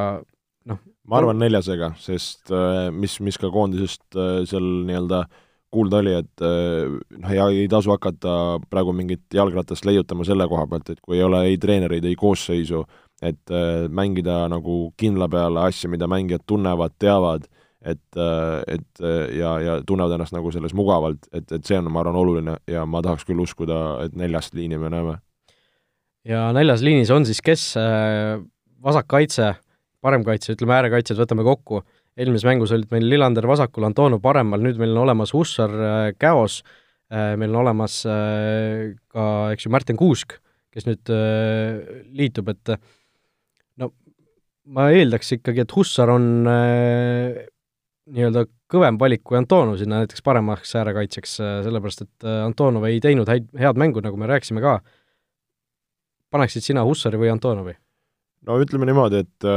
ma arvan neljasega, sest äh, mis, mis ka koondisest äh, seal nii-öelda kuulda oli, et äh, noh, ei, ei tasu hakata praegu mingit jalgratast leiutama selle koha pealt, et kui ei ole ei treenereid, ei koosseisu, et mängida nagu kindla peale asja, mida mängijad tunnevad, teavad, et, et ja, ja tunnevad ennast nagu selles mugavalt, et, et see on, ma arvan, oluline ja ma tahaks küll uskuda, et neljast liini me näeme. ja neljas liinis on siis kes, vasakkaitse paremkaitse, ütleme äärekaitsjad võtame kokku, eelmises mängus olid meil Lillander vasakul, Antonov paremal, nüüd meil on olemas Hussar äh, käos, äh, meil on olemas äh, ka, eks ju, Martin Kuusk, kes nüüd liitub, et no ma eeldaks ikkagi, et Hussar on nii-öelda kõvem valik kui Antonov sinna näiteks paremaks äärekaitsjaks, sellepärast et Antonov ei teinud häid, head mängu, nagu me rääkisime ka. paneksid sina Hussari või Antonovi? no ütleme niimoodi, et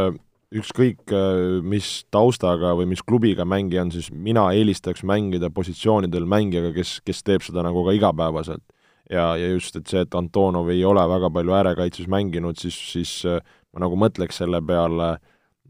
ükskõik äh, mis taustaga või mis klubiga mängija on, siis mina eelistaks mängida positsioonidel mängijaga, kes, kes teeb seda nagu ka igapäevaselt. ja, ja just, et see, et Antonov ei ole väga palju äärekaitses mänginud, siis, siis äh, ma nagu mõtleks selle peale,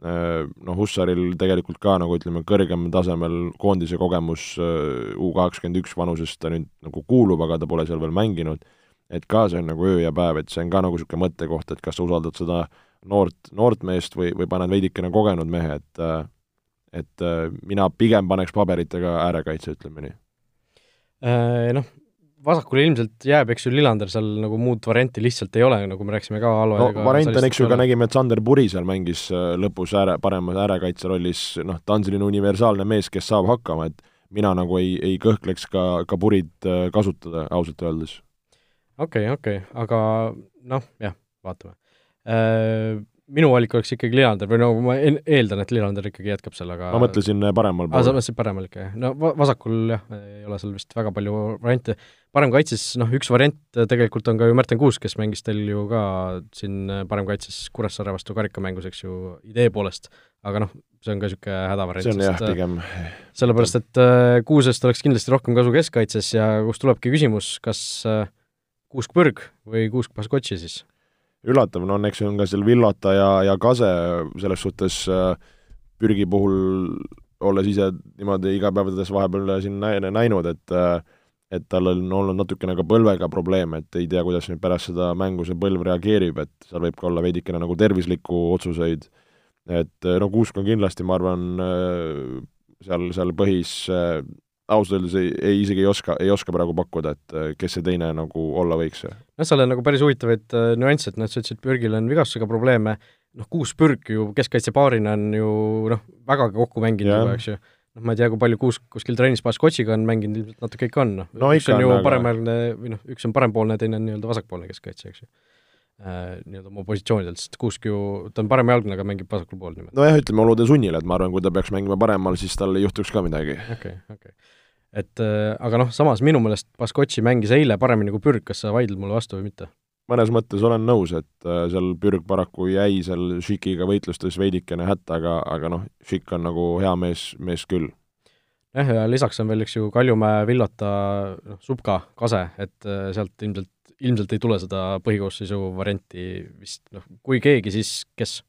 äh, noh, Hussaril tegelikult ka nagu ütleme, kõrgemal tasemel koondise kogemus U kakskümmend üks vanusest ta nüüd nagu kuulub, aga ta pole seal veel mänginud, et ka see on nagu öö ja päev, et see on ka nagu niisugune mõttekoht, et kas sa usaldad seda äh, noort, noort meest või, või paned veidikene kogenud mehe, et et mina pigem paneks paberitega äärekaitse, ütleme nii. Äh, noh, vasakule ilmselt jääb, eks ju, Lillander seal nagu muud varianti lihtsalt ei ole, nagu me rääkisime ka Alo no variant on, eks ju, ka nägime, et Sander Puri seal mängis äh, lõpus ääre, paremas äärekaitse rollis, noh, ta on selline universaalne mees, kes saab hakkama, et mina nagu ei, ei kõhkleks ka, ka Purit äh, kasutada, ausalt öeldes. okei okay,, okei okay., aga noh, jah, vaatame äh, minu valik oleks ikkagi Lillander või no ma eeldan, et Lillander ikkagi jätkab seal, aga ma mõtlesin äh, paremal pool. aa, sa mõtlesid paremal ikka, jah? no va-, vasakul jah, ei ole seal vist väga palju variante. paremkaitses, noh, üks variant tegelikult on ka ju Märten Kuusk, kes mängis teil ju ka siin äh, paremkaitses Kuressaare vastu karikamängus, eks ju, idee poolest, aga noh, see on ka niisugune hädavariant. see on jah, pigem sellepärast, et äh, Kuusest oleks kindlasti rohkem kasu keskkaitses ja kust tulebki küsimus, kas äh, Kuusk Põrg või Kuusk Baskotši siis üllatav, no õnneks on ka seal Villota ja, ja Kase selles suhtes äh, Pürgi puhul, olles ise niimoodi igapäevades vahepeal siin näinud, et äh, et tal on olnud natukene ka põlvega probleeme, et ei tea, kuidas nüüd pärast seda mängu see põlv reageerib, et seal võib ka olla veidikene nagu tervislikku otsuseid, et no Kuusk on kindlasti, ma arvan, äh, seal, seal põhis ausalt öeldes ei, ei isegi ei oska, ei oska praegu pakkuda, et äh, kes see teine nagu olla võiks. noh, seal on nagu päris huvitavaid äh, nüansse, et noh, sa ütlesid, Pürgil on vigastusega probleeme, noh, kuus Pürg ju keskkaitsepaarina on ju noh, vägagi kokku mänginud juba, eks ju. noh, ma ei tea, kui palju kuus kuskil trennis Baskotšiga on mänginud, ilmselt natuke ikka on, noh no,. üks on ju aga... paremäärne või noh, üks on parempoolne, teine on nii-öelda vasakpoolne keskkaitse, eks ju äh, nii-öelda oma positsioonidelt, sest Kuusk ju, ta on paremjalgne, aga mängib vasakul pool nimelt. nojah, ütleme olude sunnil, et ma arvan, kui ta peaks mängima paremal, siis tal ei juhtuks ka midagi. okei okay,, okei okay et äh, aga noh, samas minu meelest Baskotši mängis eile paremini kui Pürg, kas sa vaidled mulle vastu või mitte? mõnes mõttes olen nõus, et äh, seal Pürg paraku jäi seal Šikiga võitlustes veidikene hätta, aga, aga noh, Šik on nagu hea mees, mees küll. jah, ja lisaks on veel, eks ju, Kaljumäe, Villota, noh, Subka, Kase, et äh, sealt ilmselt, ilmselt ei tule seda põhikoosseisu varianti vist, noh, kui keegi, siis kes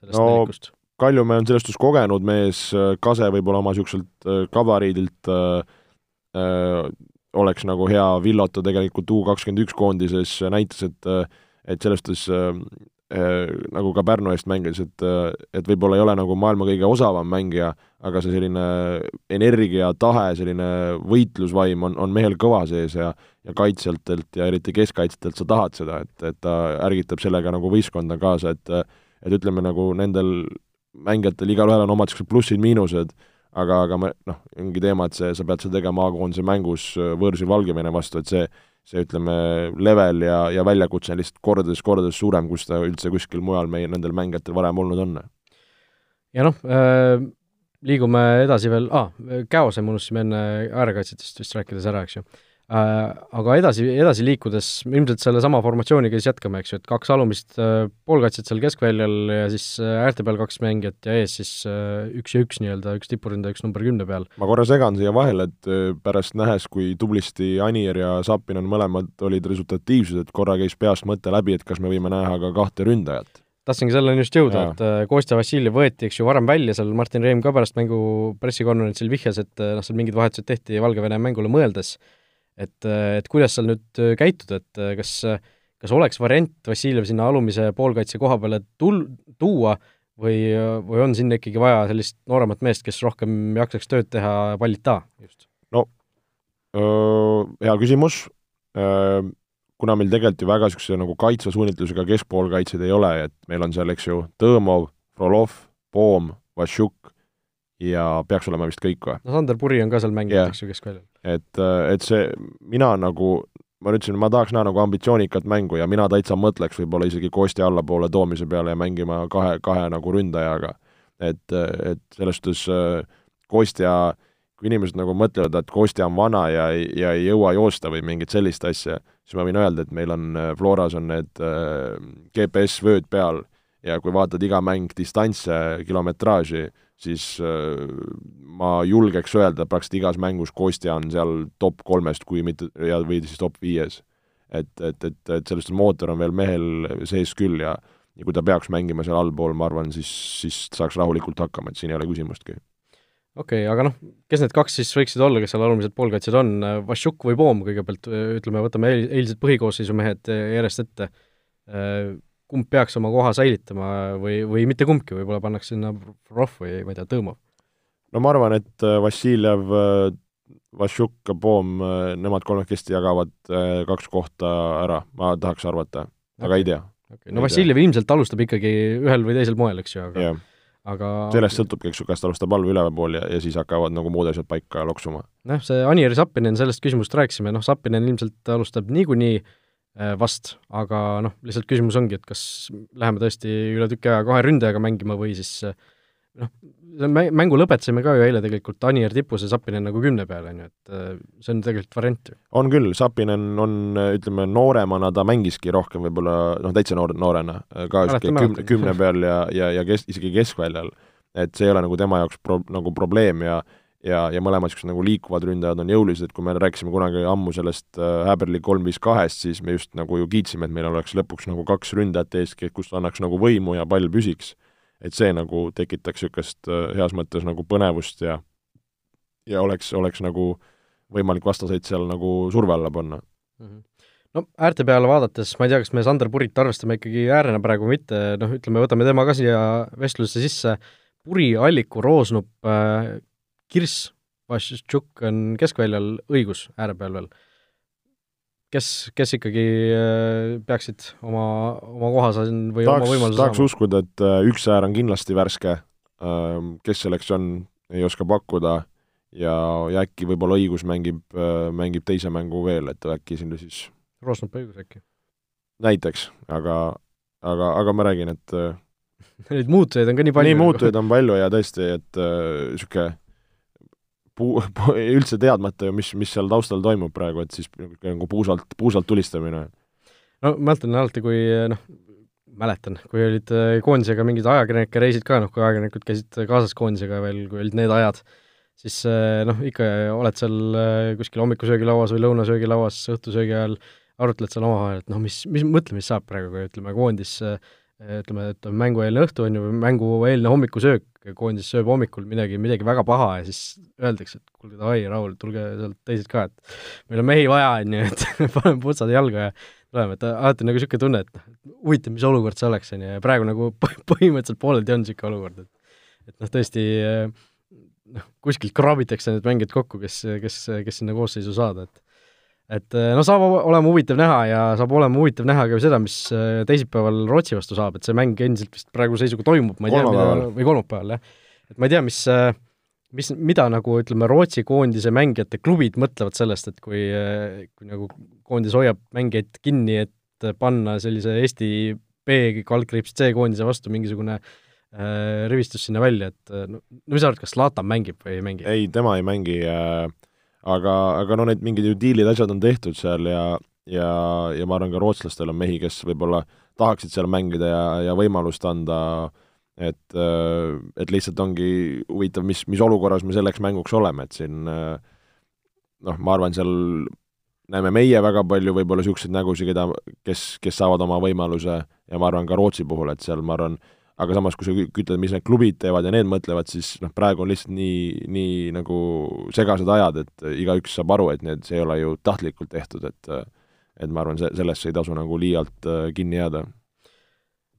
sellest no, nelikust? Kaljumäe on selles suhtes kogenud mees, Kase võib-olla oma niisuguselt äh, gabariidilt äh, äh, oleks nagu hea Villota tegelikult U kakskümmend üks koondises näitas, et et selles suhtes äh, äh, nagu ka Pärnu eest mängis, et, et võib-olla ei ole nagu maailma kõige osavam mängija, aga see selline energia, tahe, selline võitlusvaim on, on mehel kõva sees ja ja kaitsjatelt ja eriti keskkaitsjatelt sa tahad seda, et, et ta ärgitab sellega nagu võistkonda kaasa, et et ütleme nagu nendel mängijatel igalühel on omad niisugused plussid-miinused, aga, aga me noh, ongi teema, et see, sa pead seda tegema A-koondise mängus äh, võõrsil Valgevene vastu, et see, see ütleme, level ja, ja väljakutse on lihtsalt kordades-kordades suurem, kus ta üldse kuskil mujal meie, nendel mängijatel varem olnud on. ja noh äh,, liigume edasi veel ah,, Käose me unustasime enne äärekaitsjatest vist rääkides ära, eks ju aga edasi, edasi liikudes ilmselt sellesama formatsiooniga siis jätkame, eks ju, et kaks alumist äh, poolkaitset seal keskväljal ja siis äh, äärte peal kaks mängijat ja ees siis üks ja üks nii-öelda, üks tipuründaja, üks number kümne peal. ma korra segan siia vahele, et pärast nähes, kui tublisti Anier ja Sapinen mõlemad olid resultatiivsed, et korra käis peast mõte läbi, et kas me võime näha ka kahte ründajat. Tahtsingi selleni just jõuda, et Kostja Vassiljev võeti, eks ju, varem välja, seal Martin Reim ka pärast mängu pressikonverentsil vihjas, et noh, seal mingid vahetused tehti Valgevene mängule mõeldes et, et kuidas seal nüüd äh, käituda, et äh, kas, kas oleks variant Vassiljev sinna alumise poolkaitse koha peale tul-, tuua või, või on sinna ikkagi vaja sellist nooremat meest, kes rohkem jaksaks tööd teha Valita just? no öö, hea küsimus, kuna meil tegelikult ju väga niisuguse nagu kaitsva suunitlusega keskpoolkaitseid ei ole, et meil on seal, eks ju, Tõõmov, Frolov, Poom, Vassiuk ja peaks olema vist kõik või? no Sander Puri on ka seal mänginud yeah., eks ju, keskväljal et, et see, mina nagu, ma ütlesin, ma tahaks näha nagu ambitsioonikat mängu ja mina täitsa mõtleks võib-olla isegi Kosti allapoole toomise peale ja mängima kahe, kahe nagu ründajaga. et, et selles suhtes Kostja, kui inimesed nagu mõtlevad, et Kostja on vana ja, ja ei jõua joosta või mingit sellist asja, siis ma võin öelda, et meil on Floras on need GPS-vööd peal ja kui vaatad iga mäng distantse, kilometraaži, siis äh, ma julgeks öelda, praktiliselt igas mängus Kostja on seal top kolmest, kui mitte, ja või siis top viies. et, et, et, et sellest mootor on veel mehel sees küll ja ja kui ta peaks mängima seal allpool, ma arvan, siis, siis saaks rahulikult hakkama, et siin ei ole küsimustki. okei okay,, aga noh, kes need kaks siis võiksid olla, kes seal alumised poolkaitsjad on, Vašjuk või Poom kõigepealt, ütleme, võtame eil, eilsed põhikoosseisu mehed järjest ette, kumb peaks oma koha säilitama või, või mitte kumbki, võib-olla pannakse sinna Rov või ma ei tea, Tõõmov? no ma arvan, et äh, Vassiljev äh, Vašjuk, Poom, nemad kolmekesti jagavad äh, kaks kohta ära, ma tahaks arvata, aga ei tea. okay. no Vassiljev ilmselt alustab ikkagi ühel või teisel moel, eks ju, aga jah, aga sellest sõltubki, eks ju, kas ta alustab all või ülevalpool ja, ja siis hakkavad nagu muud asjad paika loksuma. noh, see Anieri Sappinen, sellest küsimusest rääkisime, noh, Sappinen ilmselt alustab niikuinii äh, vast, aga noh, lihtsalt küsimus ongi, et kas läheme tõesti üle tüki aja kahe ründajaga mängima või siis äh, noh, mängu lõpetasime ka ju eile tegelikult Anier tipus ja Sappinen nagu kümne peale, on ju, et äh, see on tegelikult variant ju. on küll, Sapinen on, ütleme, nooremana ta mängiski rohkem võib-olla, noh, täitsa noor, noorena, ka kümne, kümne peal ja, ja, ja kes-, isegi keskväljal. et see ei ole nagu tema jaoks pro-, nagu probleem ja ja, ja mõlemad niisugused nagu liikuvad ründajad on jõulised, kui me rääkisime kunagi ammu sellest äh, Häberli kolm viis kahest, siis me just nagu ju kiitsime, et meil oleks lõpuks nagu kaks ründajat ees, kus annaks nagu võimu ja pall püsiks. et see nagu tekitaks niisugust äh, heas mõttes nagu põnevust ja ja oleks, oleks nagu võimalik vastaseid seal nagu surve alla panna. Mhm. no äärte peale vaadates, ma ei tea, kas me Sander Purit arvestame ikkagi äärena praegu või mitte, noh, ütleme, võtame tema ka siia vestlusesse sisse, Puri, Alliku, Roosnup äh,, Kirss, Vašitšuk on keskväljal õigus ääre peal veel. kes, kes ikkagi äh, peaksid oma, oma koha siin või oma tahaks, võimaluse tahaks saama? uskuda, et äh, üks äär on kindlasti värske, kes selleks on, ei oska pakkuda ja, ja äkki võib-olla õigus mängib, mängib teise mängu veel, et äkki sinna siis Roosnup õigus äkki? näiteks, aga, aga, aga ma räägin, et äh, Neid muutujaid on ka nii palju. nii muutujaid on palju ja tõesti, et niisugune äh, puu, puu, üldse teadmata ju, mis, mis seal taustal toimub praegu, et siis nagu puusalt, puusalt tulistamine. no mäletan alati, kui noh, mäletan, kui olid äh, koondisega mingid ajakirjanike reisid ka, noh, kui ajakirjanikud käisid kaasas koondisega veel, kui olid need ajad, siis äh, noh, ikka oled seal äh, kuskil hommikusöögilauas või lõunasöögilauas õhtusöögi ajal, arutled seal omavahel, et noh, mis, mis, mõtle, mis saab praegu, kui ütleme, koondis äh, ütleme, et on mängueelne õhtu, on ju, või mängueelne hommikusöök, koondis sööb hommikul midagi, midagi väga paha ja siis öeldakse, et kuulge, davai, Raul, tulge sealt teised ka, et meil on mehi vaja, on ju, et paneme putsad jalga ja tuleme, et alati on nagu niisugune tunne, et huvitav, mis olukord see oleks, on ju, ja praegu nagu põhimõtteliselt pooleldi on niisugune olukord, et et noh, tõesti noh, kuskilt kraabitakse need mängijad kokku, kes, kes, kes sinna koosseisu saada, et et no saab olema huvitav näha ja saab olema huvitav näha ka seda, mis äh, teisipäeval Rootsi vastu saab, et see mäng endiselt vist praegu seisuga toimub, ma ei tea, mida, või kolmapäeval, jah. et ma ei tea, mis, äh, mis, mida nagu ütleme, Rootsi koondise mängijate klubid mõtlevad sellest, et kui, kui nagu koondis hoiab mängijaid kinni, et panna sellise Eesti B kaldkriips C koondise vastu mingisugune äh, rivistus sinna välja, et no, no mis sa arvad, kas Zlatan mängib või ei mängi? ei, tema ei mängi äh, aga, aga no need mingid ju diilid, asjad on tehtud seal ja, ja, ja ma arvan, ka rootslastel on mehi, kes võib-olla tahaksid seal mängida ja, ja võimalust anda, et, et lihtsalt ongi huvitav, mis, mis olukorras me selleks mänguks oleme, et siin noh, ma arvan, seal näeme meie väga palju võib-olla niisuguseid nägusid, keda, kes, kes saavad oma võimaluse ja ma arvan ka Rootsi puhul, et seal ma arvan, aga samas, kui sa ütled, mis need klubid teevad ja need mõtlevad, siis noh, praegu on lihtsalt nii, nii nagu segased ajad, et igaüks saab aru, et need, see ei ole ju tahtlikult tehtud, et et ma arvan, see, sellesse ei tasu nagu liialt äh, kinni jääda.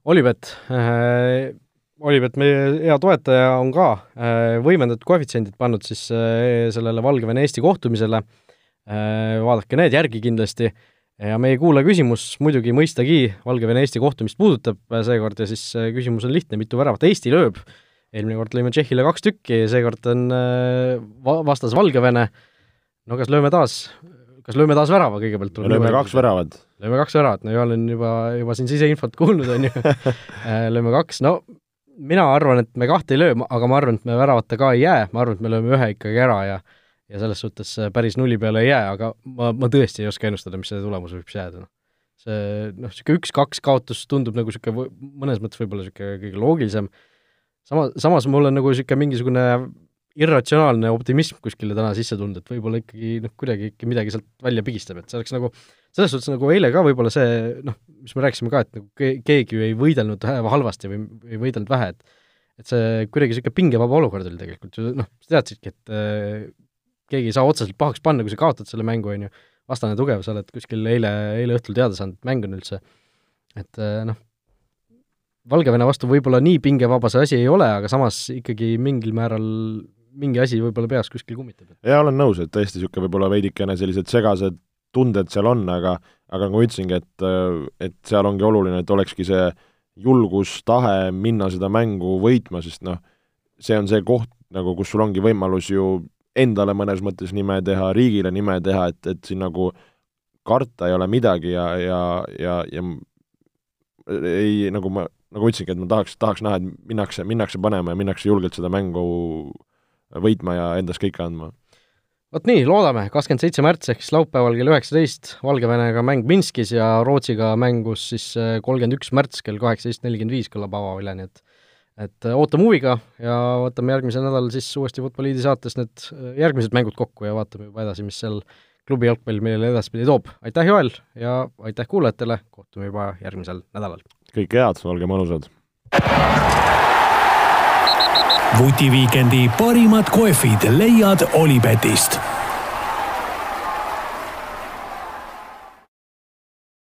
Olipet äh,, Olipet, meie hea toetaja, on ka äh, võimendatud koefitsiendid pannud siis äh, sellele Valgevene-Eesti kohtumisele äh,, vaadake need järgi kindlasti ja meie kuulaja küsimus muidugi mõistagi Valgevene-Eesti kohtumist puudutab seekord ja siis küsimus on lihtne, mitu väravat Eesti lööb? eelmine kord lõime Tšehhile kaks tükki, seekord on va-, vastas Valgevene, no kas lööme taas, kas lööme taas värava kõigepealt? me lööme kaks väravat. lööme kaks väravat, no Johan on juba, juba siin siseinfot kuulnud, on ju lööme kaks, no mina arvan, et me kahte ei löö, aga ma arvan, et me väravata ka ei jää, ma arvan, et me lööme ühe ikkagi ära ja ja selles suhtes päris nulli peale ei jää, aga ma, ma tõesti ei oska ennustada, mis see tulemus võib jääda, noh. see noh, niisugune üks-kaks kaotus tundub nagu niisugune mõnes mõttes võib-olla niisugune kõige loogilisem, sama, samas mul on nagu niisugune mingisugune irratsionaalne optimism kuskile täna sisse tulnud, et võib-olla ikkagi noh, kuidagi ikka midagi sealt välja pigistab, et see oleks nagu, selles suhtes nagu eile ka võib-olla see noh, mis me rääkisime ka, et nagu ke-, keegi ju ei võidelnud halvasti või ei võidelnud vähe, et et see kuidagi niisugune pingevaba olukord oli tegelikult ju noh, sa teadsidki, et keegi ei saa otseselt pahaks panna, kui sa kaotad selle mängu, on ju, vastane tugev, sa oled kuskil eile, eile õhtul teada saanud, et mäng on üldse, et noh, Valgevene vastu võib-olla nii pingevaba see asi ei ole, aga samas ikkagi mingil määral mingi asi võib-olla peas kuskil kummitab. jaa, olen nõus, et tõesti niisugune võib-olla veidikene sellised segased tunded seal on, aga aga nagu ma ütlesingi, et, et seal ongi oluline, et olekski see julgus, tahe minna seda mängu võitma, sest noh, see on see koht nagu, kus sul ongi võimalus ju endale mõnes mõttes nime teha, riigile nime teha, et, et siin nagu karta ei ole midagi ja, ja, ja, ja ei, nagu ma, nagu ütlesingi, et ma tahaks, tahaks näha, et minnakse, minnakse panema ja minnakse julgelt seda mängu võitma ja endast kõike andma. Vot nii, loodame, kakskümmend seitse märts ehk siis laupäeval kell üheksateist Valgevenega mäng Minskis ja Rootsiga mängus siis äh, kolmkümmend üks märts kell kaheksateist nelikümmend viis kõlab avavile, nii et et äh, ootame huviga ja võtame järgmisel nädalal siis uuesti Futboliidi saates need äh, järgmised mängud kokku ja vaatame juba edasi, mis seal klubi jalgpall meile edaspidi toob. aitäh, Joel, ja aitäh kuulajatele, kohtume juba järgmisel nädalal! kõike head, olge mõnusad! vutiviikendi parimad kohvid leiad Olipetist